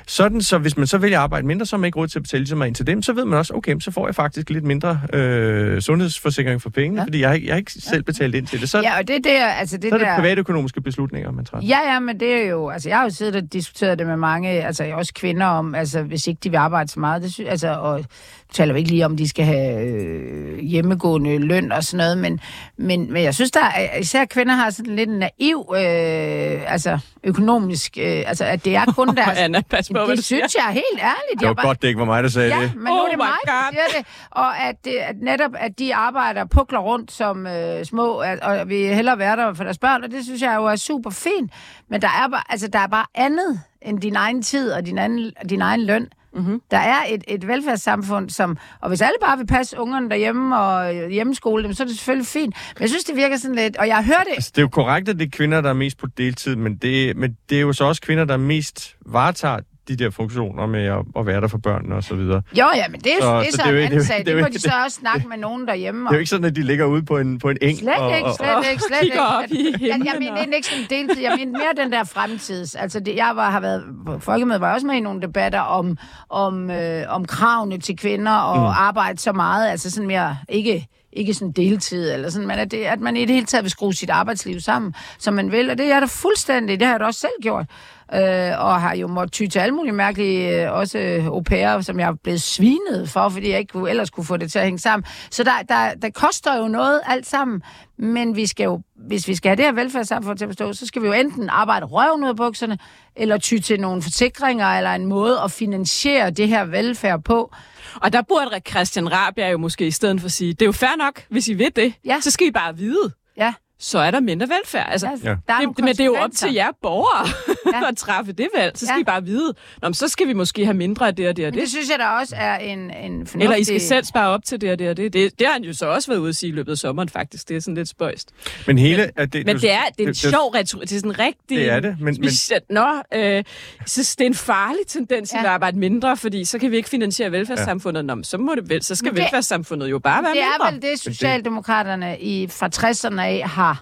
Sådan, så hvis man så vælger at arbejde mindre, så er man ikke råd til at betale så meget ind til dem, så ved man også, okay, så får jeg faktisk lidt mindre øh, sundhedsforsikring for pengene, ja. fordi jeg har, jeg har ikke selv betalt ind til det. Så, ja, og det, det er, altså det så er det der... private økonomiske beslutninger, man træffer. Ja, ja, men det er jo, altså jeg har jo siddet og diskuteret det med mange, altså også kvinder om, altså hvis ikke de vil arbejde så meget, det synes, altså, og taler vi ikke lige om, de skal have øh, hjemmegående løn og sådan noget, men, men, men jeg synes, der er, især kvinder har sådan lidt en naiv, øh, altså økonomisk, øh, altså at det er kun deres... Anna, pas på, det synes jeg helt ærligt. Det var bare, godt, det ikke var mig, der sagde ja, det. men nu oh er det mig, der siger det. Og at, det, at netop, at de arbejder pukler rundt som øh, små, at, og vi hellere være der for deres børn, og det synes jeg jo er super fint. Men der er bare, altså, der er bare andet end din egen tid og din, anden, din egen løn. Mm-hmm. Der er et, et velfærdssamfund, som... Og hvis alle bare vil passe ungerne derhjemme og øh, hjemmeskole dem, så er det selvfølgelig fint. Men jeg synes, det virker sådan lidt... Og jeg hører det... Altså, det er jo korrekt, at det er kvinder, der er mest på deltid, men det, men det er jo så også kvinder, der mest varetager de der funktioner med at, at være der for børnene og så videre. Jo, ja, men det er, så, det er så, så det er en anden sag. Det, det, det må de så også snakke med nogen derhjemme om. Det er jo ikke sådan, at de ligger ude på en, på en eng. Slet ikke, og, slet ikke, slet ikke. Op i jeg, jeg mener ikke sådan deltid, jeg mener mere den der fremtids. Altså, det, jeg var, har været, folkemødet var også med i nogle debatter om, om, øh, om kravene til kvinder og mm. arbejde så meget, altså sådan mere, ikke ikke sådan deltid, eller sådan, men at, det, at man i det hele taget vil skrue sit arbejdsliv sammen, som man vil, og det er der fuldstændig, det har jeg da også selv gjort øh, og har jo måttet ty til alle mulige mærkelige, øh, også au pair, som jeg er blevet svinet for, fordi jeg ikke kunne, ellers kunne få det til at hænge sammen. Så der, der, der koster jo noget alt sammen, men vi skal jo, hvis vi skal have det her velfærdssamfund til at bestå, så skal vi jo enten arbejde røven ud af bukserne, eller ty til nogle forsikringer, eller en måde at finansiere det her velfærd på. Og der burde Christian Rabia jo måske i stedet for sige, det er jo fair nok, hvis I ved det, ja. så skal I bare vide. Ja. Så er der mindre velfærd. Altså, Ja, ja. der er det, men det er jo op til jer borgere Ja. ja. at træffe det valg. Så skal Ja. ja. I bare vide, Nå, men så skal vi måske have mindre af det og det og Men det. det synes jeg da også er en, en fornuftig... Eller I skal selv spare op til det og det og det. Det, det har han jo så også været ude at sige i løbet af sommeren, faktisk. Det er sådan lidt spøjst. Men hele... at det, Men du- det er, det er en sjov retorik. Det er sådan rigtig... Det er det, men- men- Specielt, nå, øh, synes, det er en farlig tendens ja. Ja. at arbejde mindre, fordi så kan vi ikke finansiere velfærdssamfundet. Nå, men så, må det vel, så skal Men det- velfærdssamfundet jo bare være Det er mindre. vel det, Socialdemokraterne i, fra 60'erne af har.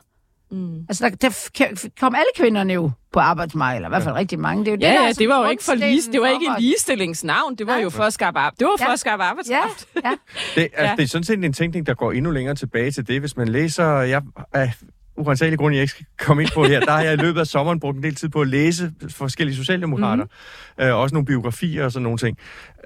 Mm. Altså, der, der kom alle kvinderne jo på arbejdsmarkedet, eller i hvert fald rigtig mange. Det er jo Ja, det, der ja, er det var jo ikke for lige, det var ikke en ligestillingsnavn, det var Nej. jo for at skabe, ar- det var for Ja. at skabe Ja, arbejdskraft. ja. Det, altså, Ja. det er sådan set en tænkning, der går endnu længere tilbage til det. Hvis man læser... Jeg, uansagelig grund, jeg ikke skal komme ind på her, der har jeg i løbet af sommeren brugt en del tid på at læse forskellige socialdemokrater. Mm. Øh, også nogle biografier og sådan nogle ting.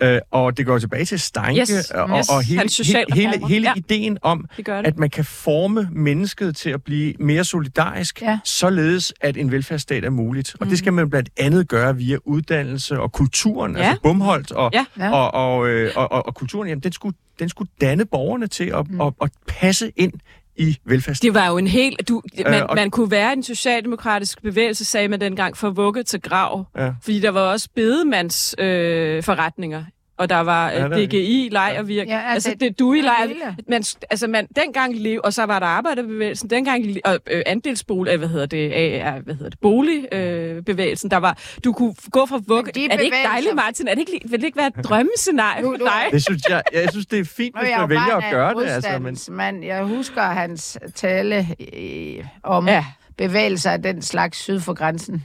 Øh, og det går tilbage til Steinke Yes, og, yes. og hele, he, hele, hele Ja. ideen om, Det det. at man kan forme mennesket til at blive mere solidarisk, Ja. således at en velfærdsstat er muligt. Og det skal man blandt andet gøre via uddannelse og kulturen, Ja. altså bumholdt og, Ja. Ja. og, og, øh, og, og, og kulturen, jamen, den skulle, den skulle danne borgerne til at, mm. at, at passe ind i velfærdsstaten. Det var jo en helt... Du, man, Øh, og- man kunne være en socialdemokratisk bevægelse, sagde man dengang, for vugge til grav. Ja. Fordi der var også bedemands øh, forretninger. Og der var Ja, øh, det er DGI, Lejervirk. Ja, altså, altså, det du i hele. Man, altså, man, dengang lev, og så var der arbejderbevægelsen, dengang og øh, andelsbolig, øh, hvad hedder det, øh, hvad hedder det, boligbevægelsen, øh, bevægelsen, der var, du kunne gå fra vugge... de Er det ikke dejligt, Martin? Er det ikke, vil det ikke være et drømmescenarie for dig? Det synes jeg, jeg synes, det er fint, hvis man vælger at gøre det. Altså, men, modstandsmand. Jeg husker hans tale øh, om ja. bevægelser af den slags syd for grænsen.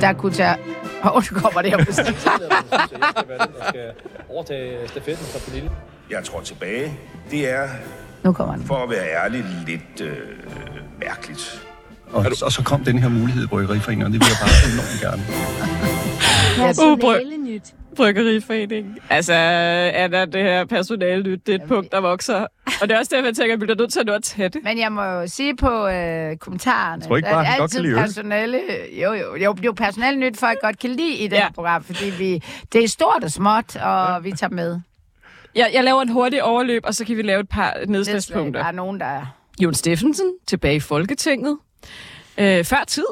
Der kunne tage... Åh, oh, nu kommer det her på stik. skal overtage stafetten fra Pernille. Jeg tror tilbage. Det er, Nu kommer den. for at være ærlig, lidt øh, mærkeligt. Og, og så kom den her mulighed i Bryggeriforeningen, og det vil jeg bare enormt gerne. Personalenyt. Bryggeriforeningen. Altså, er der det her personalenyt, det er et punkt, der vokser. Og det er også derfor, jeg tænker, at vi bliver nødt til at nå at tage det. Men jeg må jo sige på øh, kommentarerne, Tror ikke bare, er kan altid personale, jo, jo, jo, det er jo personale nyt, folk godt kan lide i det Ja. her program, fordi vi, det er stort og småt, og ja. vi tager med. Jeg, jeg laver en hurtig overløb, og så kan vi lave et par Nedslag. nedslagspunkter. Der er nogen, der er... Jon Steffensen, tilbage i Folketinget. Øh, før tid.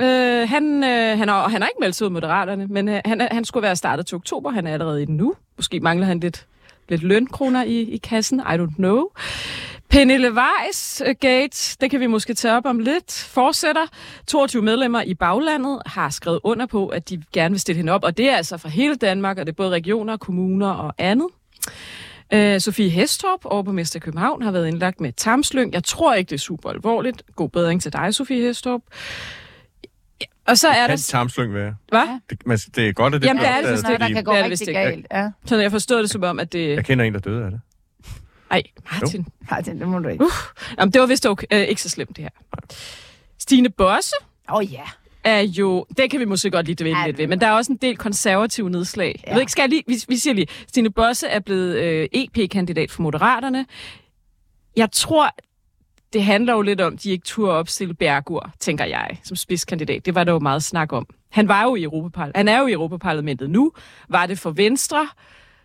Øh, han, øh, han, har, han har ikke meldt sig ud af Moderaterne, men øh, han, øh, han skulle være startet til oktober. Han er allerede i den nu. Måske mangler han lidt, lidt lønkroner i, i kassen. I don't know. Pernille Weiss øh, Gate, det kan vi måske tage op om lidt, fortsætter. 22 medlemmer i baglandet har skrevet under på, at de gerne vil stille hende op, og det er altså fra hele Danmark, og det er både regioner, kommuner og andet. Øh, Sofie Hestorp, overborgmester i København, har været indlagt med tarmslyng. Jeg tror ikke, det er super alvorligt. God bedring til dig, Sofie Hestorp. Og så er kan der... tarmsløng være? Hvad? Det, men det er godt, at det Jamen, det er bliver det der fordi kan gå det det rigtig galt. Ja. Så jeg forstod det som om, at det... Jeg kender en, der døde af det. Ej, Martin. Nej, det, det må du ikke. Uh, jamen, det var vist okay, øh, ikke så slemt, det her. Stine Bosse Åh oh, ja. er jo... Det kan vi måske godt lige dvæle Ja, lidt det ved, men der er også en del konservative nedslag. Ja. Jeg ved ikke, skal jeg lige... Vi, vi siger lige, Stine Bosse er blevet øh, EP-kandidat for Moderaterne. Jeg tror, det handler jo lidt om, at de ikke turde opstille Bergur, tænker jeg, som spidskandidat. Det var der jo meget snak om. Han var jo i Europaparlamentet. Han er jo i Europaparlamentet nu. Var det for Venstre,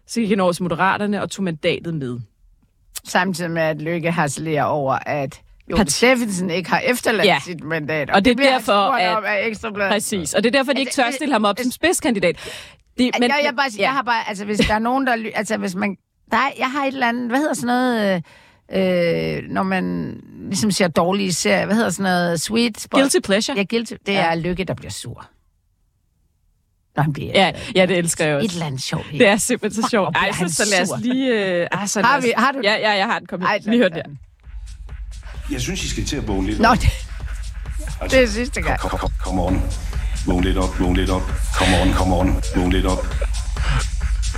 så gik han over til Moderaterne og tog mandatet med. Samtidig med, at Lykke harcelerer over, at Jon Parti- Steffensen ikke har efterladt Ja. sit mandat. Og det er bliver han derfor, at- om af. Præcis. Og det er derfor, de ikke Altså, tør stille ham op som spidskandidat. Det, Men, jeg, jeg, bare, ja. jeg har bare, altså hvis der er nogen, der, altså hvis man, der er, jeg har et eller andet, hvad hedder sådan noget, øh, øh, når man ligesom ser dårlige serier, hvad hedder sådan noget, sweet spot? Guilty pleasure. Ja, guilty, det Ja. er Lykke, der bliver sur. Når han bliver Ja, ja, det elsker jeg et også. eller andet sjovt. Det er simpelthen så sjovt. Ej, så, så lad os lige... Øh, ah, så Har vi- har du- Ja, ja, jeg har den. Kom Ej, Lige hør den. Jeg synes, I skal til at vågne lidt Nå, op. det, det er sidste gang. Kom, kom, kom on. Vågn lidt op, vågn lidt op. Kom on, kom on. Vågn lidt op.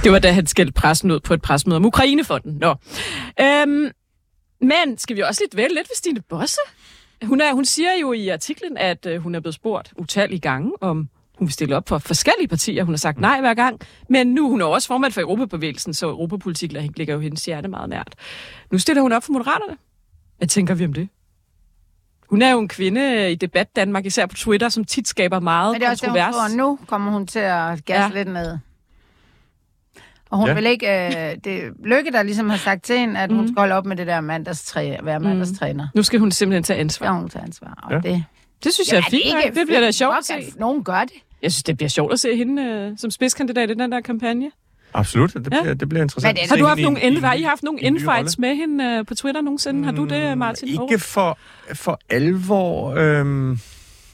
Det var da han skældte pressen ud på et presmøde om Ukrainefonden. Nå. Øhm, men skal vi også lidt vælge lidt ved Stine Bosse? Hun, er, hun siger jo i artiklen, at øh, hun er blevet spurgt utallige gange, om hun vil stille op for forskellige partier. Hun har sagt nej hver gang. Men nu hun er hun også formand for Europabevægelsen, så europapolitik ligger jo hendes hjerte meget nært. Nu stiller hun op for Moderaterne. Hvad tænker vi om det? Hun er jo en kvinde i debat Danmark, især på Twitter, som tit skaber meget Men det er også det, hun kontrovers. får nu, kommer hun til at gasse Ja. ja. lidt ned. Og hun Ja. ja. vil ikke... Øh, det Lykke, der ligesom har sagt til hende, at hun Mhm. skal holde op med det der mandagstræ, være mandagstræner. Nu skal hun simpelthen tage ansvar. Ja, hun tager ansvar. Og Ja. det, Det synes jeg er fint. nok. Det bliver da sjovt at se. at nogen gør det. Jeg synes, det bliver sjovt at se hende øh, som spidskandidat i den der kampagne. Absolut, det Ja. bliver, det bliver interessant. Det- Har du haft nogle, ind, har I haft nogle infights med hende øh, på Twitter nogensinde? Har du det, Martin? Ikke for, for alvor. Øhm,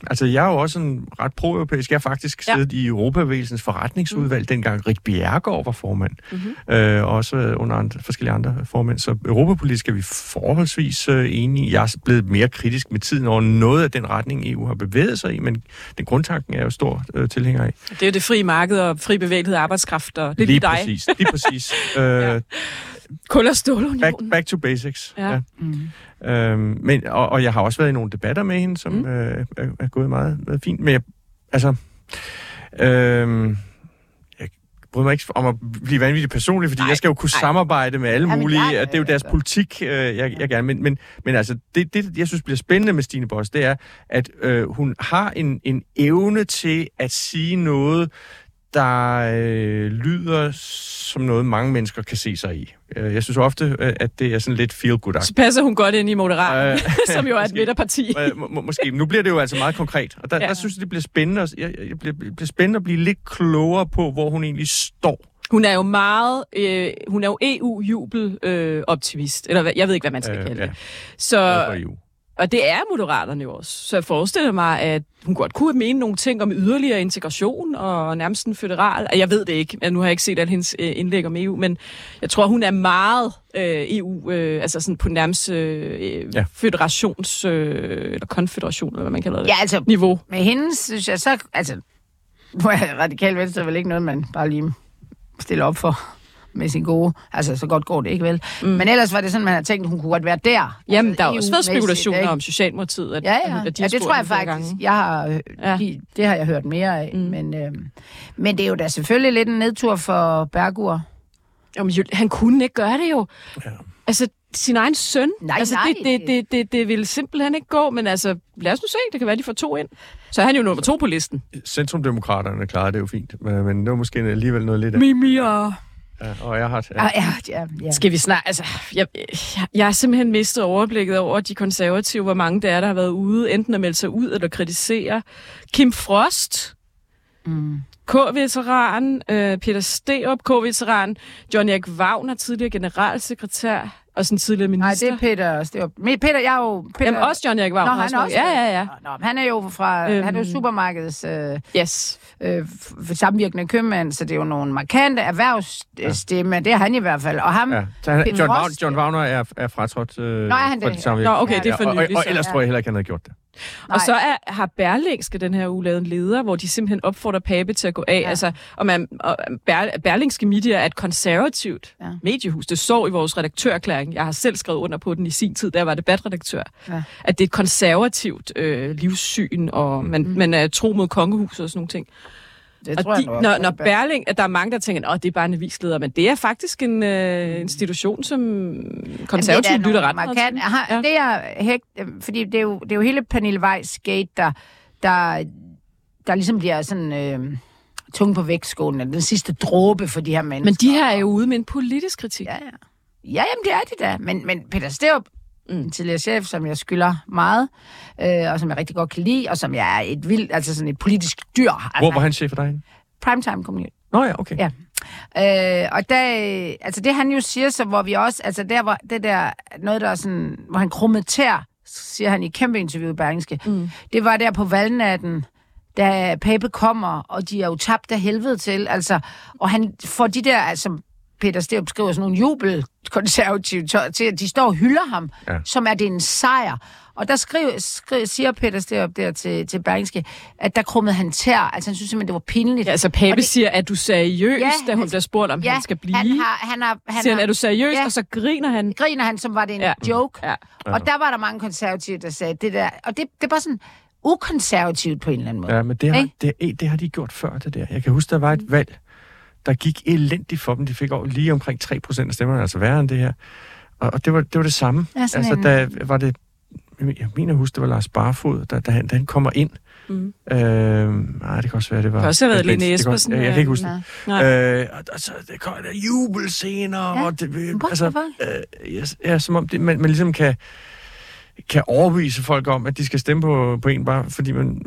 altså, jeg er jo også en ret pro-europæisk. Jeg har faktisk Ja. siddet i Europavæsens forretningsudvalg, mm. dengang Rik Bjerregaard var formand. Mhm. Mm-hmm. Øh, også under andre, forskellige andre formænd. Så europapolitisk er vi forholdsvis øh, enige. Jeg er blevet mere kritisk med tiden over noget af den retning, EU har bevæget sig i, men den grundtanken er jeg jo stor øh, tilhænger af. Det er jo det frie marked og fri bevægelighed af arbejdskraft, og det er lige lige dig. præcis. Lige præcis. øh, Ja. Kul- og back, stålunionen. back to basics. Ja. Ja. Mm. Øhm, men, og, og jeg har også været i nogle debatter med hende, som Mm. øh, er, er gået meget, meget fint. Men jeg, altså, øhm, jeg bryder mig ikke om at blive vanvittigt personlig, fordi Nej, jeg skal jo kunne nej. samarbejde med alle Jamen, mulige. jeg- og det er jo deres politik, øh, jeg, jeg gerne men, men, men altså, det, det, jeg synes bliver spændende med Stine Boss, det er, at øh, hun har en, en evne til at sige noget, der øh, lyder som noget, mange mennesker kan se sig i. Øh, Jeg synes ofte, øh, at det er sådan lidt feel good Så passer hun godt ind i Moderat, Øh, som jo er et midterparti. Øh, må, må, måske. Nu bliver det jo altså meget konkret, og der, Ja. der synes jeg, det bliver spændende, at, jeg, jeg bliver, bliver spændende at blive lidt klogere på, hvor hun egentlig står. Hun er jo meget, øh, hun er jo EU-jubel-optimist, øh, eller hvad- jeg ved ikke, hvad man skal Øh, kalde ja. det. Så. Og det er Moderaterne jo også. Så jeg forestiller mig, at hun godt kunne mene nogle ting om yderligere integration og nærmest en føderal. Jeg ved det ikke, nu har jeg ikke set alle hendes øh, indlæg om EU, men jeg tror, hun er meget øh, EU, øh, altså sådan på nærmest øh, Ja. føderations- øh, eller konfederation, eller hvad man kalder det, Ja, altså, niveau. med hende synes jeg så... Altså, er radikal venstre vel ikke noget, man bare lige stiller op for med sin gode... Altså, så godt går det ikke vel. Mm. Men ellers var det sådan, man havde tænkt, at hun kunne godt være der. Jamen, altså, der er også været EU-mæssigt, spekulationer ikke? om Socialdemokratiet, at, Ja, ja. at de ja det tror jeg faktisk. gange. Jeg har, øh, Ja. de, det har jeg hørt mere af. Mm. Men, øh, men det er jo da selvfølgelig lidt en nedtur for Bergur. Jamen, jo, han kunne ikke gøre det jo. Ja. Altså, sin egen søn. Nej, altså, nej. Det, det, det, det, det ville simpelthen ikke gå, men altså, lad os nu se. Det kan være, de får to ind. Så er han jo nummer to på listen. Centrumdemokraterne klarede det jo fint, men, men det var måske alligevel noget lidt af. Mimi og... Ja, og jeg har... Ja, Ja. ja, ja, ja. Skal vi snart... Altså, jeg, jeg, jeg har simpelthen mistet overblikket over de konservative, hvor mange det er, der har været ude, enten at melde sig ud eller kritisere. Kim Frost, Mm. K-veteran, øh, Peter Sterup, K-veteran, John Erik Wagner, tidligere generalsekretær, og sådan tidligere Nej, minister. det er Peter. Det er, men Peter, jeg er jo... Peter, Jamen, også John Erik Wagner. Nå, han er også... Ja, ja, ja. Nå, men han er jo fra... Øhm, han er jo Øhm. supermarkedets... Øh, Yes. øh, samvirkende købmand, så det er jo nogle markante erhvervsstemme, det er han i hvert fald. Og ham, Ja. Så han, Peter John, Wagner, John Wagner er, er fratrådt øh, Nå, er han fra det? det samme Nå, okay, det er for og, og, nylig, og så. ellers tror jeg heller ikke, han havde gjort det. Og så er, har Berlingske den her uge lavet en leder, hvor de simpelthen opfordrer Pape til at gå af. Ja. Altså, og man, og Ber, Berlingske Media er et konservativt Ja. mediehus. Det står i vores redaktørerklæring. Jeg har selv skrevet under på den i sin tid, da jeg var debatredaktør. Ja. At det er et konservativt øh, livssyn, og man, mm. man er tro mod kongehuset og sådan nogle ting. Det Og tror de, jeg, når, når Berling, at der er mange, der tænker, at det er bare en avisleder, men det er faktisk en øh, institution, som konservative lytter ret meget til. Ja. Det er hægt, øh, fordi det er, jo, det er jo hele Pernille Weiss gate, der, der, der ligesom bliver sådan øh, tung på vægtskålen, den sidste dråbe for de her mennesker. Men de her er jo ude med en politisk kritik. Ja, ja. Ja, jamen det er de da. Men, men Peter Sterup, mm. En tidligere chef, som jeg skylder meget, øh, og som jeg rigtig godt kan lide, og som jeg er et vildt, altså sådan et politisk dyr. Altså, Hvor var han chef for dig? Primetime community. Nå ja, okay. Ja. Øh, og der, altså det han jo siger, så hvor vi også, altså der var det der, noget der er sådan, hvor han krummede tær, siger han i et kæmpe interview i Berlingske, mm. det var der på valgnatten, da Pape kommer, og de er jo tabt af helvede til, altså, og han får de der, altså, Peter Sterup skriver sådan nogle jubelkonservative til, at de står og hylder ham, ja. Ja. som er det en sejr. Og der skriver, skriver, siger Peter Sterup der til, til Berlingske, at der krummede han tær, altså han synes simpelthen, det var pinligt. Ja, altså Pape det- siger, at du seriøs, Ja, ja, da hun han- bliver spurgt, om ja, han skal blive. Han har, han har, han siger han, er du seriøs? Ja. Og så griner han. griner han, som var det en Ja. joke. Ja. Og der var der mange konservative, der sagde det der. Og det, det er bare sådan ukonservativt på en eller anden måde. Ja, men det har, det, det har de gjort før, det der. Jeg kan huske, der var et valg, der gik elendigt for dem. De fik over lige omkring 3 procent af stemmerne, altså værre end det her. Og, og det, var, det var det samme. Ja, altså, der var det jeg, mener husk, det var Lars Barfod, da, da, han, da han kommer ind. Mm. Øh, nej, det kan også være, det var... Det kan også have været Lene. Det kan Espersen, også- Ja, jeg kan ikke huske ja. det. Nej. Øh, og, og så det kommer der jubelscener, Ja. og det, øh, Hvorfor? altså, øh, ja, ja, som om det, man, man ligesom kan, kan overbevise folk om, at de skal stemme på, på en, bare fordi man,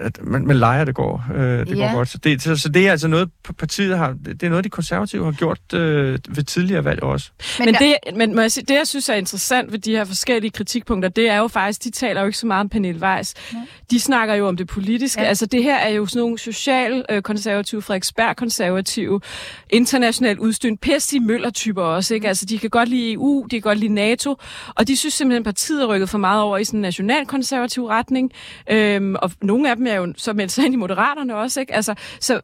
at man, man leger, det går, øh, det Ja. går godt. Så det, så, så det er altså noget, partiet har, det er noget, de konservative har gjort øh, ved tidligere valg også. Men, men, det, men må jeg sige, det, jeg synes er interessant ved de her forskellige kritikpunkter, det er jo faktisk, de taler jo ikke så meget om Pernille Weiss. De snakker jo om det politiske. Ja. Altså det her er jo sådan nogle social-konservative, Frederiksberg-konservative, internationalt udstyrt, Per Stig Møller-typer også. Ikke? Altså de kan godt lide EU, de kan godt lide NATO, og de synes simpelthen, at partiet er rykket for meget over i sådan en nationalkonservativ retning. Øhm, og nogle af dem er jo så meldt sig ind i Moderaterne også. Ikke? Altså, så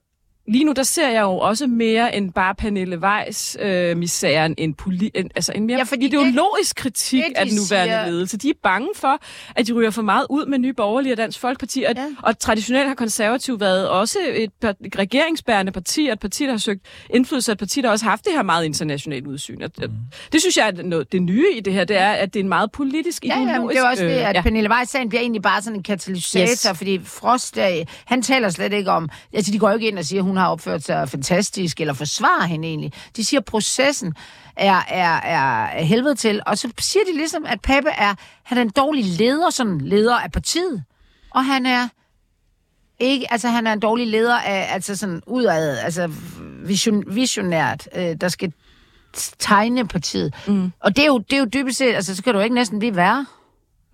Lige nu, der ser jeg jo også mere end bare Pernille Weiss øh, misæren, en, poli- en, altså en mere Ja, ja, fordi ideologisk kritik det, de af den nuværende siger- ledelse. De er bange for, at de ryger for meget ud med Nye Borgerlige og Dansk Folkeparti. Og, ja. og traditionelt har konservativ været også et par- regeringsbærende parti, og et parti, der har søgt indflydelse, og et parti, der også har haft det her meget internationalt udsyn. Og, mm. Det synes jeg er noget, det nye i det her, det er, at det er en meget politisk, Ja, ideologisk... ja, men det er også det, øh, at ja. Pernille Weiss-sagen bliver egentlig bare sådan en katalysator, Yes. fordi Frost, øh, han taler slet ikke om, altså de går jo ikke ind og siger, hun har opført sig fantastisk, eller forsvarer hende egentlig. De siger, at processen er, er, er helvede til, og så siger de ligesom, at Pape er, han er en dårlig leder, sådan leder af partiet, og han er ikke, altså han er en dårlig leder af, altså sådan udad, altså vision, visionært, øh, der skal tegne partiet. Mm. Og det er, jo, det er jo dybest set, altså så kan du ikke næsten blive værre.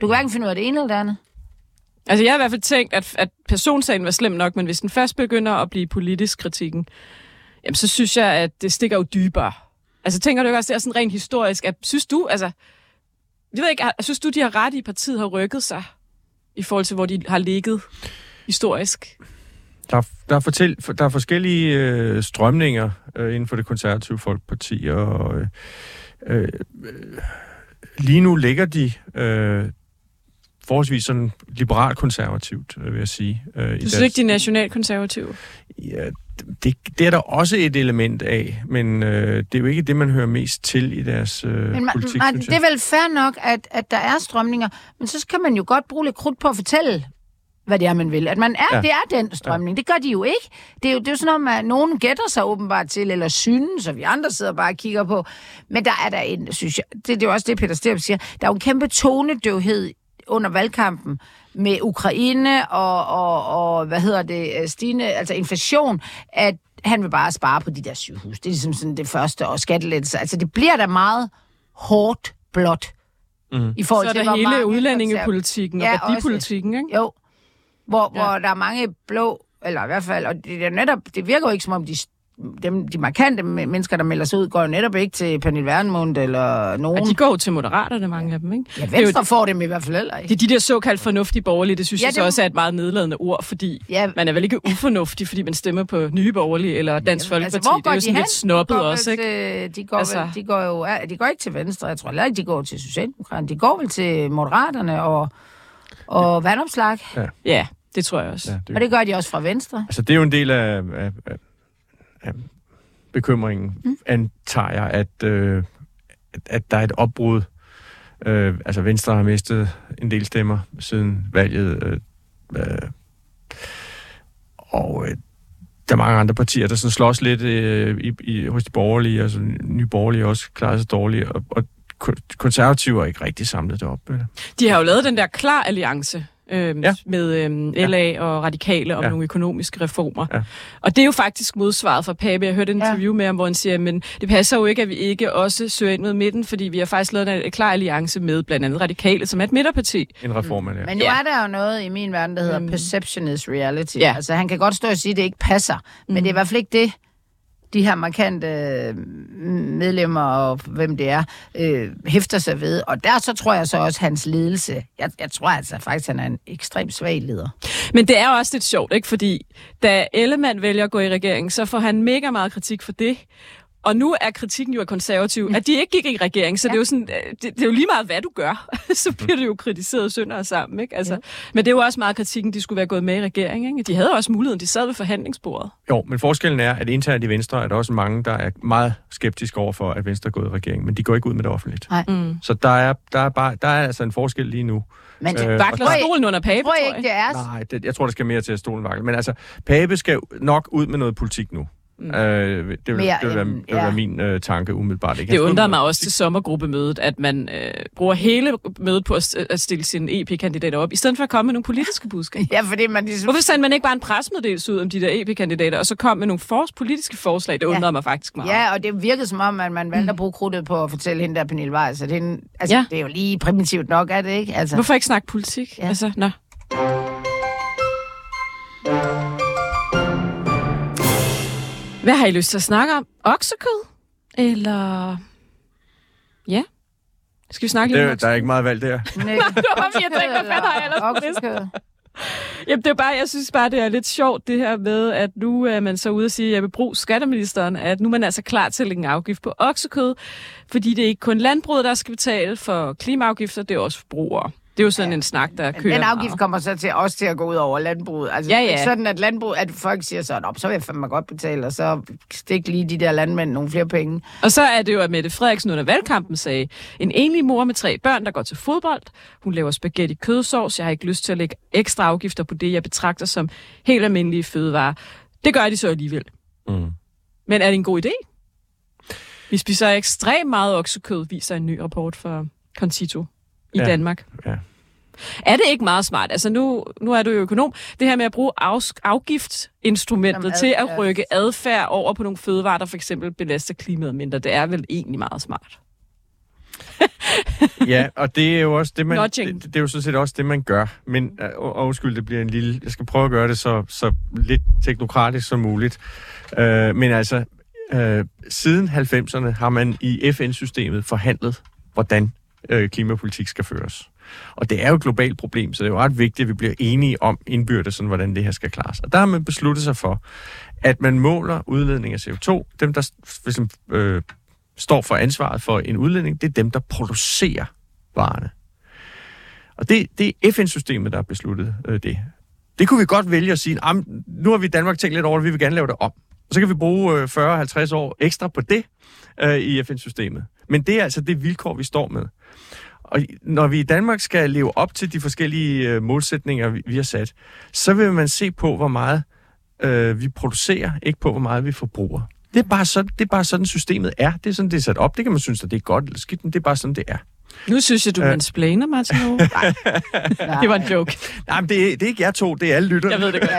Du kan hverken finde ud af det ene eller det andet. Altså, jeg har i hvert fald tænkt, at, at personsagen var slem nok, men hvis den først begynder at blive politisk kritikken, jamen, så synes jeg, at det stikker jo dybere. Altså, tænker du ikke også, det er sådan rent historisk, at synes du, altså, jeg ved ikke, har- synes du, de har ret i, partiet har rykket sig i forhold til, hvor de har ligget historisk? Der, er- der, er, fortæl, der er forskellige øh, strømninger øh, inden for det konservative folkeparti, og øh, øh, øh lige nu ligger de øh, forholdsvis sådan liberalt-konservativt, øh, vil jeg sige. Øh, Du synes ikke, de er nationalkonservative? Ja, det, det er der også et element af, men øh, det er jo ikke det, man hører mest til i deres øh, Men man, politik, man, synes det er vel fair nok, at, at der er strømninger, men så kan man jo godt bruge lidt krudt på at fortælle, hvad det er, man vil. At man er, Ja. ja. det er den strømning. Det gør de jo ikke. Det er jo, det er jo sådan noget, at nogen gætter sig åbenbart til, eller synes, og vi andre sidder bare og kigger på. Men der er der en, synes jeg, det, det er jo også det, Peter Sterp siger, der er jo en kæmpe tonedøvhed under valgkampen med Ukraine og, og, og hvad hedder det, stigende, altså inflation, at han vil bare spare på de der sygehus. Det er ligesom sådan det første, og skattelettelser. Altså det bliver da meget hårdt blot. Mm. I forhold Så er til, der hvor hele mange udlændingepolitikken og Ja, værdipolitikken, ikke? Jo. Hvor, ja. hvor der er mange blå, eller i hvert fald, og det, er netop, det virker jo ikke som om, de, dem, de markante me- mennesker, der melder sig ud, går jo netop ikke til Pernille Vermund eller nogen. Ja, de går jo til moderaterne, mange af dem, ikke? Ja, Det er jo- Venstre får dem i hvert fald heller ikke. Det er de der såkaldt fornuftige borgerlige, det synes Ja, ja, jeg så det- også er et meget nedladende ord, fordi Ja. ja. man er vel ikke ufornuftig, fordi man stemmer på nye borgerlige eller Dansk Folkeparti. Altså, hvor det går er jo de sådan hen? lidt snobbet de også, ikke? De, går altså... Altså- vel, de går jo ja, de går ikke til Venstre. Jeg tror heller ikke, de går til Socialdemokraterne. De går vel til Moderaterne og, og vandopslag. Ja. Ja, det tror jeg også. Ja, Og det, det gør de også fra Venstre. altså, det er jo en del af, af, af bekymringen, mm. antager jeg, at, øh, at, at der er et opbrud. Øh, altså, Venstre har mistet en del stemmer siden valget. Øh, øh, og øh, der er mange andre partier, der sådan slås lidt øh, i, i, hos de borgerlige, altså nye borgerlige også klarer sig dårligt, og, og kon- konservative er ikke rigtig samlet det op. Eller? De har jo lavet den der klar alliance øhm, Ja. ja. med øhm, LA og radikale om Ja. ja. nogle økonomiske reformer. Ja. Og det er jo faktisk modsvaret fra Pape. Jeg hørte et Ja. interview med ham, hvor han siger, men det passer jo ikke, at vi ikke også søger ind med midten, fordi vi har faktisk lavet en, en klar alliance med blandt andet radikale, som er et midterparti. En reform, ja. Men nu Ja. er der jo noget i min verden, der hedder Øhm. perception is reality. Ja. Altså, han kan godt stå og sige, at det ikke passer, men det er i hvert fald ikke det, de her markante mm, medlemmer og hvem det er, øh, hæfter sig ved. Og der så tror jeg så også hans ledelse. Jeg, jeg tror altså faktisk, han er en ekstremt svag leder. Men det er også lidt sjovt, ikke? Fordi da Ellemann vælger at gå i regering, så får han mega meget kritik for det. Og nu er kritikken jo af konservative, at de ikke gik i regering, så ja. det, er jo sådan, øh, det, det er jo lige meget, hvad du gør. så bliver det jo kritiseret sønder og sammen. Ikke? Altså, ja. Men det er jo også meget kritikken, de skulle være gået med i regering. Ikke? De havde også muligheden, de sad ved forhandlingsbordet. Jo, men forskellen er, at internt i Venstre er der også mange, der er meget skeptiske over for, at Venstre er gået i regering, men de går ikke ud med det offentligt. Nej. Mm. Så der er, der, er bare, der er altså en forskel lige nu. Men Øh, øh, Vakler der- stolen under Pape, tror jeg ikke, det er... Nej, det, jeg tror, der skal mere til at stolen vakle. Men altså, Pape skal nok ud med noget politik nu. Mm. Øh, det, vil, Mere det, vil være, end- det vil ja. være min øh, tanke umiddelbart. Ikke? Det med mig også til sommergruppemødet, at man øh, bruger hele mødet på at, at stille sine EP-kandidater op, i stedet for at komme med nogle politiske budskaber. Ja, fordi man ligesom... Hvorfor sendte man ikke bare en presmeddelelse ud om de der EP-kandidater, og så kom med nogle fors- politiske forslag? Det undrede Ja. mig faktisk meget. Ja, og det virkede som om, at man valgte at bruge krudtet på at fortælle hende der Pernille Weiss, at hende, altså, Ja. ja. det er jo lige primitivt nok, er det ikke? Altså, Hvorfor ikke snakke politik? Ja. Ja. Altså, nå. Hvad har I lyst til at snakke om? Oksekød? Eller... Ja? Skal vi snakke lidt om Det, der er ikke meget valg der. Nej, var, fordi jeg tænkte, hvad fanden har jeg ellers på listen? oksekød. Jamen, det er bare, jeg synes bare, det er lidt sjovt, det her med, at nu er man så ude og sige, at jeg vil bruge skatteministeren, at nu er man altså klar til at lægge en afgift på oksekød, fordi det er ikke kun landbruget, der skal betale for klimaafgifter, det er også forbrugere. Det er jo sådan ja. en snak, der kører Den meget. afgift kommer så til også til at gå ud over landbruget. Altså, Ja, det er ja. ikke sådan, at landbrug, at folk siger sådan, op, så vil jeg fandme godt betale, og så stik lige de der landmænd nogle flere penge. Og så er det jo, at Mette Frederiksen under valgkampen sagde, en enlig mor med tre børn, der går til fodbold. Hun laver spaghetti kødsovs. Jeg har ikke lyst til at lægge ekstra afgifter på det, jeg betragter som helt almindelige fødevarer. Det gør de så alligevel. Mm. Men er det en god idé? Vi spiser ekstremt meget oksekød, viser en ny rapport fra Concito i Ja. Danmark. Ja. Er det ikke meget smart? Altså nu, nu er du jo økonom. Det her med at bruge af, afgiftsinstrumentet Som til at rykke adfærd over på nogle fødevarer, der for eksempel belaster klimaet mindre, det er vel egentlig meget smart. Ja, og det er jo også det, man, Nudging. det, det er jo sådan set også det, man gør. Men, øh, og, og undskyld, det bliver en lille... Jeg skal prøve at gøre det så, så lidt teknokratisk som muligt. Øh, men altså, øh, siden 90'erne har man i FN-systemet forhandlet, hvordan øh, klimapolitik skal føres. Og det er jo et globalt problem, så det er jo ret vigtigt, at vi bliver enige om indbyrdes, sådan, hvordan det her skal klares. Og der har man besluttet sig for, at man måler udledning af CO2. Dem, der ligesom, øh, står for ansvaret for en udledning, det er dem, der producerer varerne. Og det, det er FN-systemet, der har besluttet øh, det. Det kunne vi godt vælge at sige, nu har vi i Danmark tænkt lidt over det, vi vil gerne lave det om. Og så kan vi bruge øh, 40-50 år ekstra på det øh, i FN-systemet. Men det er altså det vilkår, vi står med. Og når vi i Danmark skal leve op til de forskellige øh, målsætninger, vi, vi har sat, så vil man se på, hvor meget øh, vi producerer, ikke på, hvor meget vi forbruger. Det er, bare sådan, det er bare sådan, systemet er. Det er sådan, det er sat op. Det kan man synes, at det er godt eller skidt, men det er bare sådan, det er. Nu synes jeg, du Øh. mansplainer, Martin. Ove. det var en joke. Nej, men det er, det er ikke jer to, det er alle lytterne. Jeg ved det godt. Ja,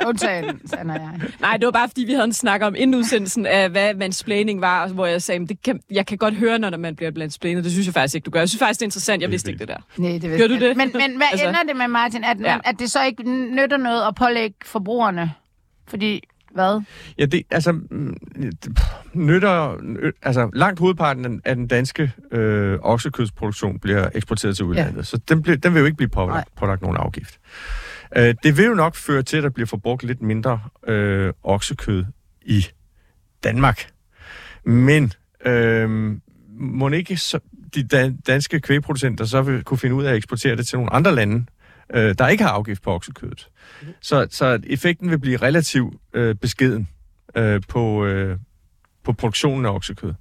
ja. Undtagen, Sand og jeg. Nej, det var bare, fordi vi havde en snak om inden udsendelsen af, hvad mansplaining var, hvor jeg sagde, "Men det kan, jeg kan godt høre, når man bliver mansplainet. Det synes jeg faktisk ikke, du gør. Jeg synes faktisk, det er interessant. Jeg vidste ikke det der. Nej, det Gør vidste du jeg. det? Men, men hvad Altså- ender det med, Martin? At, ja. at det så ikke nytter noget at pålægge forbrugerne? Fordi, hvad? Ja, det, altså, mm, nytter, altså, langt hovedparten af- den danske øh, oksekødsproduktion bliver eksporteret til udlandet, ja. så den, bliver, den vil jo ikke blive pålagt, pålagt nogen afgift. Øh, det vil jo nok føre til, at der bliver forbrugt lidt mindre øh, oksekød i Danmark. Men øh, må ikke så, de dan- danske kvægproducenter så vil kunne finde ud af at eksportere det til nogle andre lande, øh, der ikke har afgift på oksekødet. Så, så effekten vil blive relativt øh, beskeden øh, på, øh, på produktionen af oksekød.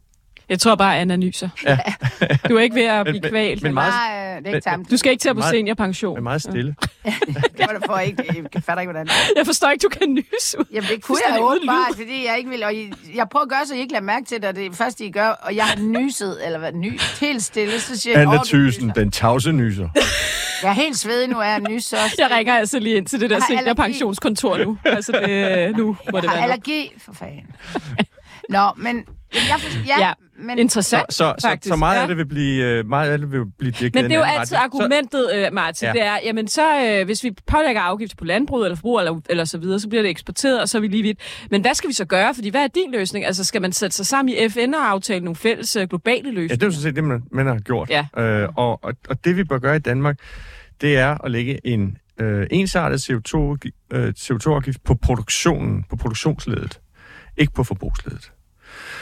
Jeg tror bare, Anna nyser. Ja. Du er ikke ved at blive Men- kvalt. men meget- Nej, det er ikke tamt. Du skal ikke til at på seniorpension. Men meget stille. Det var det for ikke. Jeg fatter ikke, hvordan det er. Jeg forstår ikke, du kan nyse ud. Jamen, det kunne jeg åbenbart, lyd. fordi jeg ikke vil. Og I, jeg prøver at gøre, så I ikke lader mærke til det, og det er først, I gør, og jeg har nyset, eller hvad, nys, helt stille, så siger jeg, Anna "Åh, du Thysen, nyser." den tavse nyser. Jeg er helt svedig nu, er jeg nys også. Jeg ringer altså lige ind til det der seniorpensionskontor nu. Altså, det, nu må det Jeg har være allergi, for fanden. Nå, men... men Jeg, for, ja, Ja, men, Interessant, Så, så, faktisk. så meget ja. af det vil blive, øh, meget af det vil blive dirigeret Men det er jo altid retning. argumentet, øh, Martin, Ja. ja. det er, jamen så, øh, hvis vi pålægger afgifter på landbrug eller forbrug eller, eller så videre, så bliver det eksporteret, og så er vi lige vidt. Men hvad skal vi så gøre? Fordi hvad er din løsning? Altså, skal man sætte sig sammen i FN og aftale nogle fælles øh, globale Ja, løsninger? det er jo sådan set det, man, man har gjort. Ja. Øh, og, og, og det vi bør gøre i Danmark, det er at lægge en øh, ensartet CO2, øh, CO2-afgift på produktionen, på produktionsledet, ikke på forbrugsledet.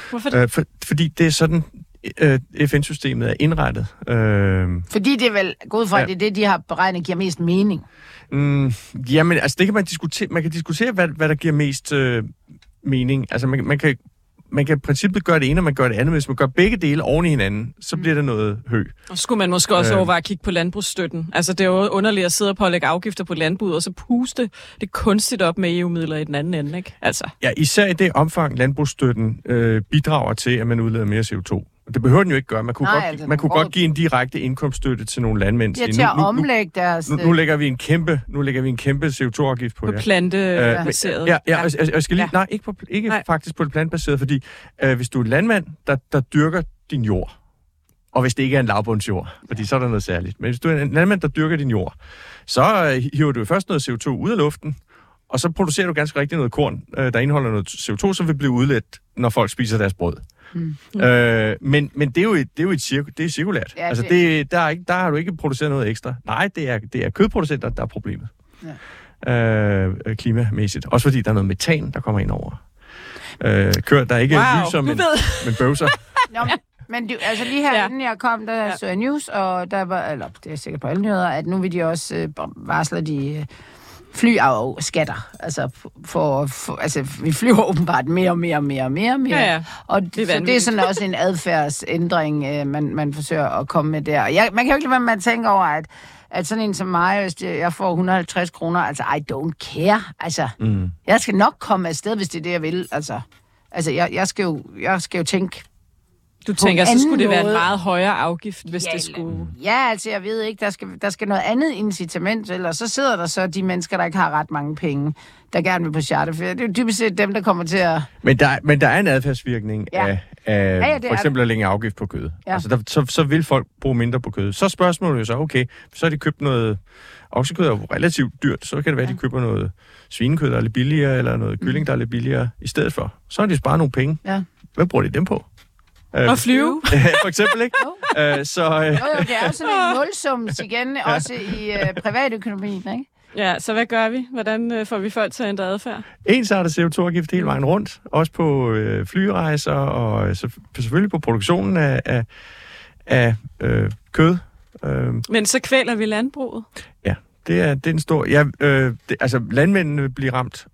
Hvorfor det? Øh, for, fordi det er sådan, øh, FN-systemet er indrettet. Øh, Fordi det er vel, ud fra, Ja. ja. det er det, de har beregnet, giver mest mening. Mm, jamen, altså det kan man diskutere. Man kan diskutere, hvad, hvad der giver mest øh, mening. Altså man, man, kan, man kan i princippet gøre det ene, og man gør det andet. Hvis man gør begge dele oven i hinanden, så bliver det noget hø. Og så skulle man måske også Øh. overveje at kigge på landbrugsstøtten. Altså, det er jo underligt at sidde og pålægge afgifter på landbruget, og så puste det kunstigt op med EU-midler i den anden ende, ikke? Altså, Ja, især i det omfang, landbrugsstøtten øh, bidrager til, at man udleder mere CO2. Det behøver den jo ikke gøre. Man kunne, Nej, godt, altså, man kunne godt give en direkte indkomststøtte til nogle landmænd. Sige, til at nu, omlægge deres... nu, nu, lægger vi en kæmpe, nu lægger vi en kæmpe CO2-afgift på, på jer. plantebaseret. Øh, Ja, ja, og, og jeg skal lige, Ja. nej, ikke, på, ikke Nej. faktisk på det plantbaserede, fordi øh, hvis du er en landmand, der, der dyrker din jord, og hvis det ikke er en lavbundsjord, fordi så er der noget særligt, men hvis du er en landmand, der dyrker din jord, så øh, hiver du først noget CO2 ud af luften, og så producerer du ganske rigtigt noget korn, øh, der indeholder noget CO2, som vil blive udledt, når folk spiser deres brød. Mm. Øh, men men det, er jo et, det er jo et cirku, det er cirkulært. Ja, altså, det- der, er ikke, der har du ikke produceret noget ekstra. Nej, det er, det er kødproducenter, der er problemet. Ja. Øh, klimamæssigt. Også fordi der er noget metan, der kommer ind over. Øh, kør, der ikke Wow, lyser, men, men bøvser. Nå, men- men du, altså lige her, Ja. inden jeg kom, der Ja. ja. så jeg news, og der var, eller det er sikkert på alle nyheder, at nu vil de også øh, varsle de øh, flyafskatter. Altså, for, for, altså, vi flyver åbenbart mere og mere og mere og mere. og mere. Ja, ja. Og Det er det, så det er sådan også en adfærdsændring, øh, man, man forsøger at komme med der. Jeg, man kan jo ikke lade være med at tænke over, at, at sådan en som mig, hvis det, jeg får 150 kroner, altså, I don't care. Altså, Mm. jeg skal nok komme afsted, hvis det er det, jeg vil. Altså, altså jeg, jeg, skal jo, jeg skal jo tænke, Du tænker, så skulle det være en meget højere afgift, hvis Ja, det skulle... Ja, altså jeg ved ikke, der skal, der skal noget andet incitament, eller så sidder der så de mennesker, der ikke har ret mange penge, der gerne vil på charterferie. Det er jo dybest set dem, der kommer til at... Men der, men der er en adfærdsvirkning Ja. af, af ja, det for eksempel at lægge afgift på kød. Ja. Altså der, så, så vil folk bruge mindre på kød. Så er spørgsmålet jo så, okay, så har de købt noget... Oksekød er jo relativt dyrt, så kan det være, at de køber noget svinekød, der er lidt billigere, eller noget kylling, der er lidt billigere i stedet for. Så har de sparet nogle penge. Ja. Hvad bruger de dem på? Øh, Og flyve. for eksempel, ikke? Øh, så, øh, Jo, jo, det er jo sådan en nulsums igen, også i øh, privatøkonomien, ikke? Ja, så hvad gør vi? Hvordan øh, får vi folk til at ændre adfærd? ensartet CO2-afgift hele vejen rundt, også på øh, flyrejser og øh, så, selvfølgelig på produktionen af, af, af øh, kød. Øh, Men så kvæler vi landbruget. ja, det er, det er en stor... Ja, øh, det, altså, landmændene vil blive ramt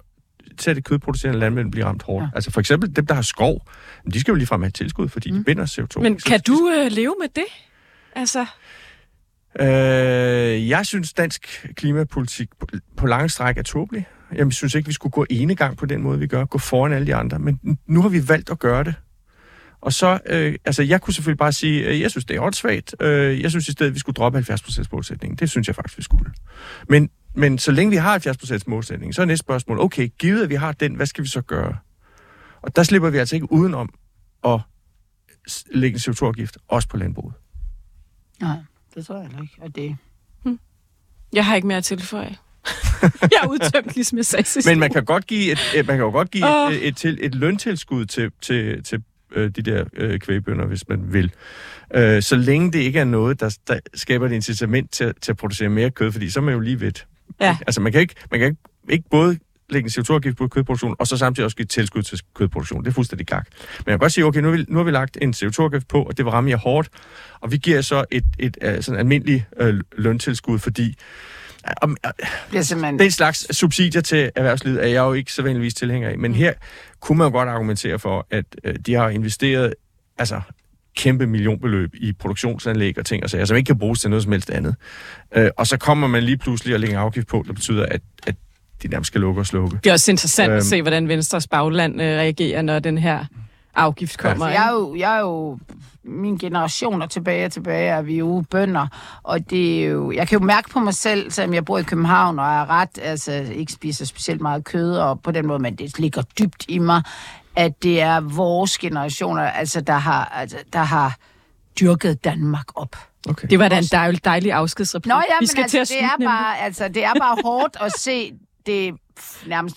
til det kødproducerende landmænd bliver ramt hårdt. Ja. Altså for eksempel dem, der har skov, de skal jo ligefrem have tilskud, fordi mm. de binder CO2. Men kan du øh, leve med det? Altså, Øh, jeg synes, dansk klimapolitik på, på lange stræk er tåbelig. Jeg synes ikke, vi skulle gå ene gang på den måde, vi gør. Gå foran alle de andre. Men nu har vi valgt at gøre det. Og så, øh, altså jeg kunne selvfølgelig bare sige, øh, jeg synes, det er åndssvagt. Øh, jeg synes i stedet, vi skulle droppe 70% målsætningen. Det synes jeg faktisk, vi skulle. Men, men så længe vi har 70% målsætningen, så er næste spørgsmål, okay, givet at vi har den, hvad skal vi så gøre? Og der slipper vi altså ikke udenom at lægge en CO2-afgift, også på landbruget. Nej, det tror jeg heller ikke. Og det... jeg har ikke mere at tilføje. jeg er udtømt, ligesom jeg sagde. Men man kan godt give et, et man kan jo godt give oh. et, et, til, et løntilskud til, til, til øh, de der øh, kvægbønder, hvis man vil. Øh, så længe det ikke er noget, der, der skaber et incitament til, til at producere mere kød, fordi så er man jo lige ved. Ja. Altså man kan ikke, man kan ikke, ikke både lægge en CO2-afgift på kødproduktion, og så samtidig også give tilskud til kødproduktion. Det er fuldstændig gak. Men jeg kan godt sige, okay, nu har vi, nu har vi lagt en CO2-afgift på, og det vil ramme jer hårdt, og vi giver så et, et, et sådan almindeligt øh, løntilskud, fordi om, bliver simpelthen... den slags subsidier til erhvervslivet er jeg jo ikke så vanligvis tilhænger af. Men her kunne man jo godt argumentere for, at øh, de har investeret altså, kæmpe millionbeløb i produktionsanlæg og ting og sager, som ikke kan bruges til noget som helst andet. Øh, og så kommer man lige pludselig og lægger en afgift på, der betyder, at, at de nærmest skal lukke og slukke. Det er også interessant Øhm. at se, hvordan Venstres bagland øh, reagerer, når den her afgift kommer. Altså, jeg, er jo, jeg er jo... Min generationer tilbage og tilbage er vi jo bønder, og det er jo... Jeg kan jo mærke på mig selv, selvom jeg bor i København og er ret, altså ikke spiser specielt meget kød, og på den måde, men det ligger dybt i mig, at det er vores generationer, altså der har, altså, der har dyrket Danmark op. Okay. Det var da en dejlig, dejlig afskedsreplik. Nå ja, Vi men skal altså, til at det, er nemlig. bare, altså, det er bare hårdt at se det nærmest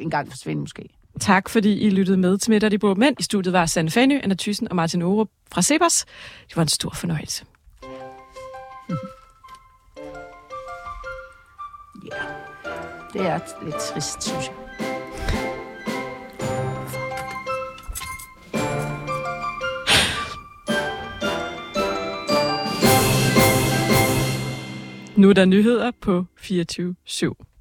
en gang forsvinde måske. Tak, fordi I lyttede med til Middag, de bor mænd. I studiet var Sanne Fanø, Anna Thyssen og Martin Orup fra Sebers. Det var en stor fornøjelse. Det er lidt trist, synes jeg. Nu er der nyheder på 24 /7.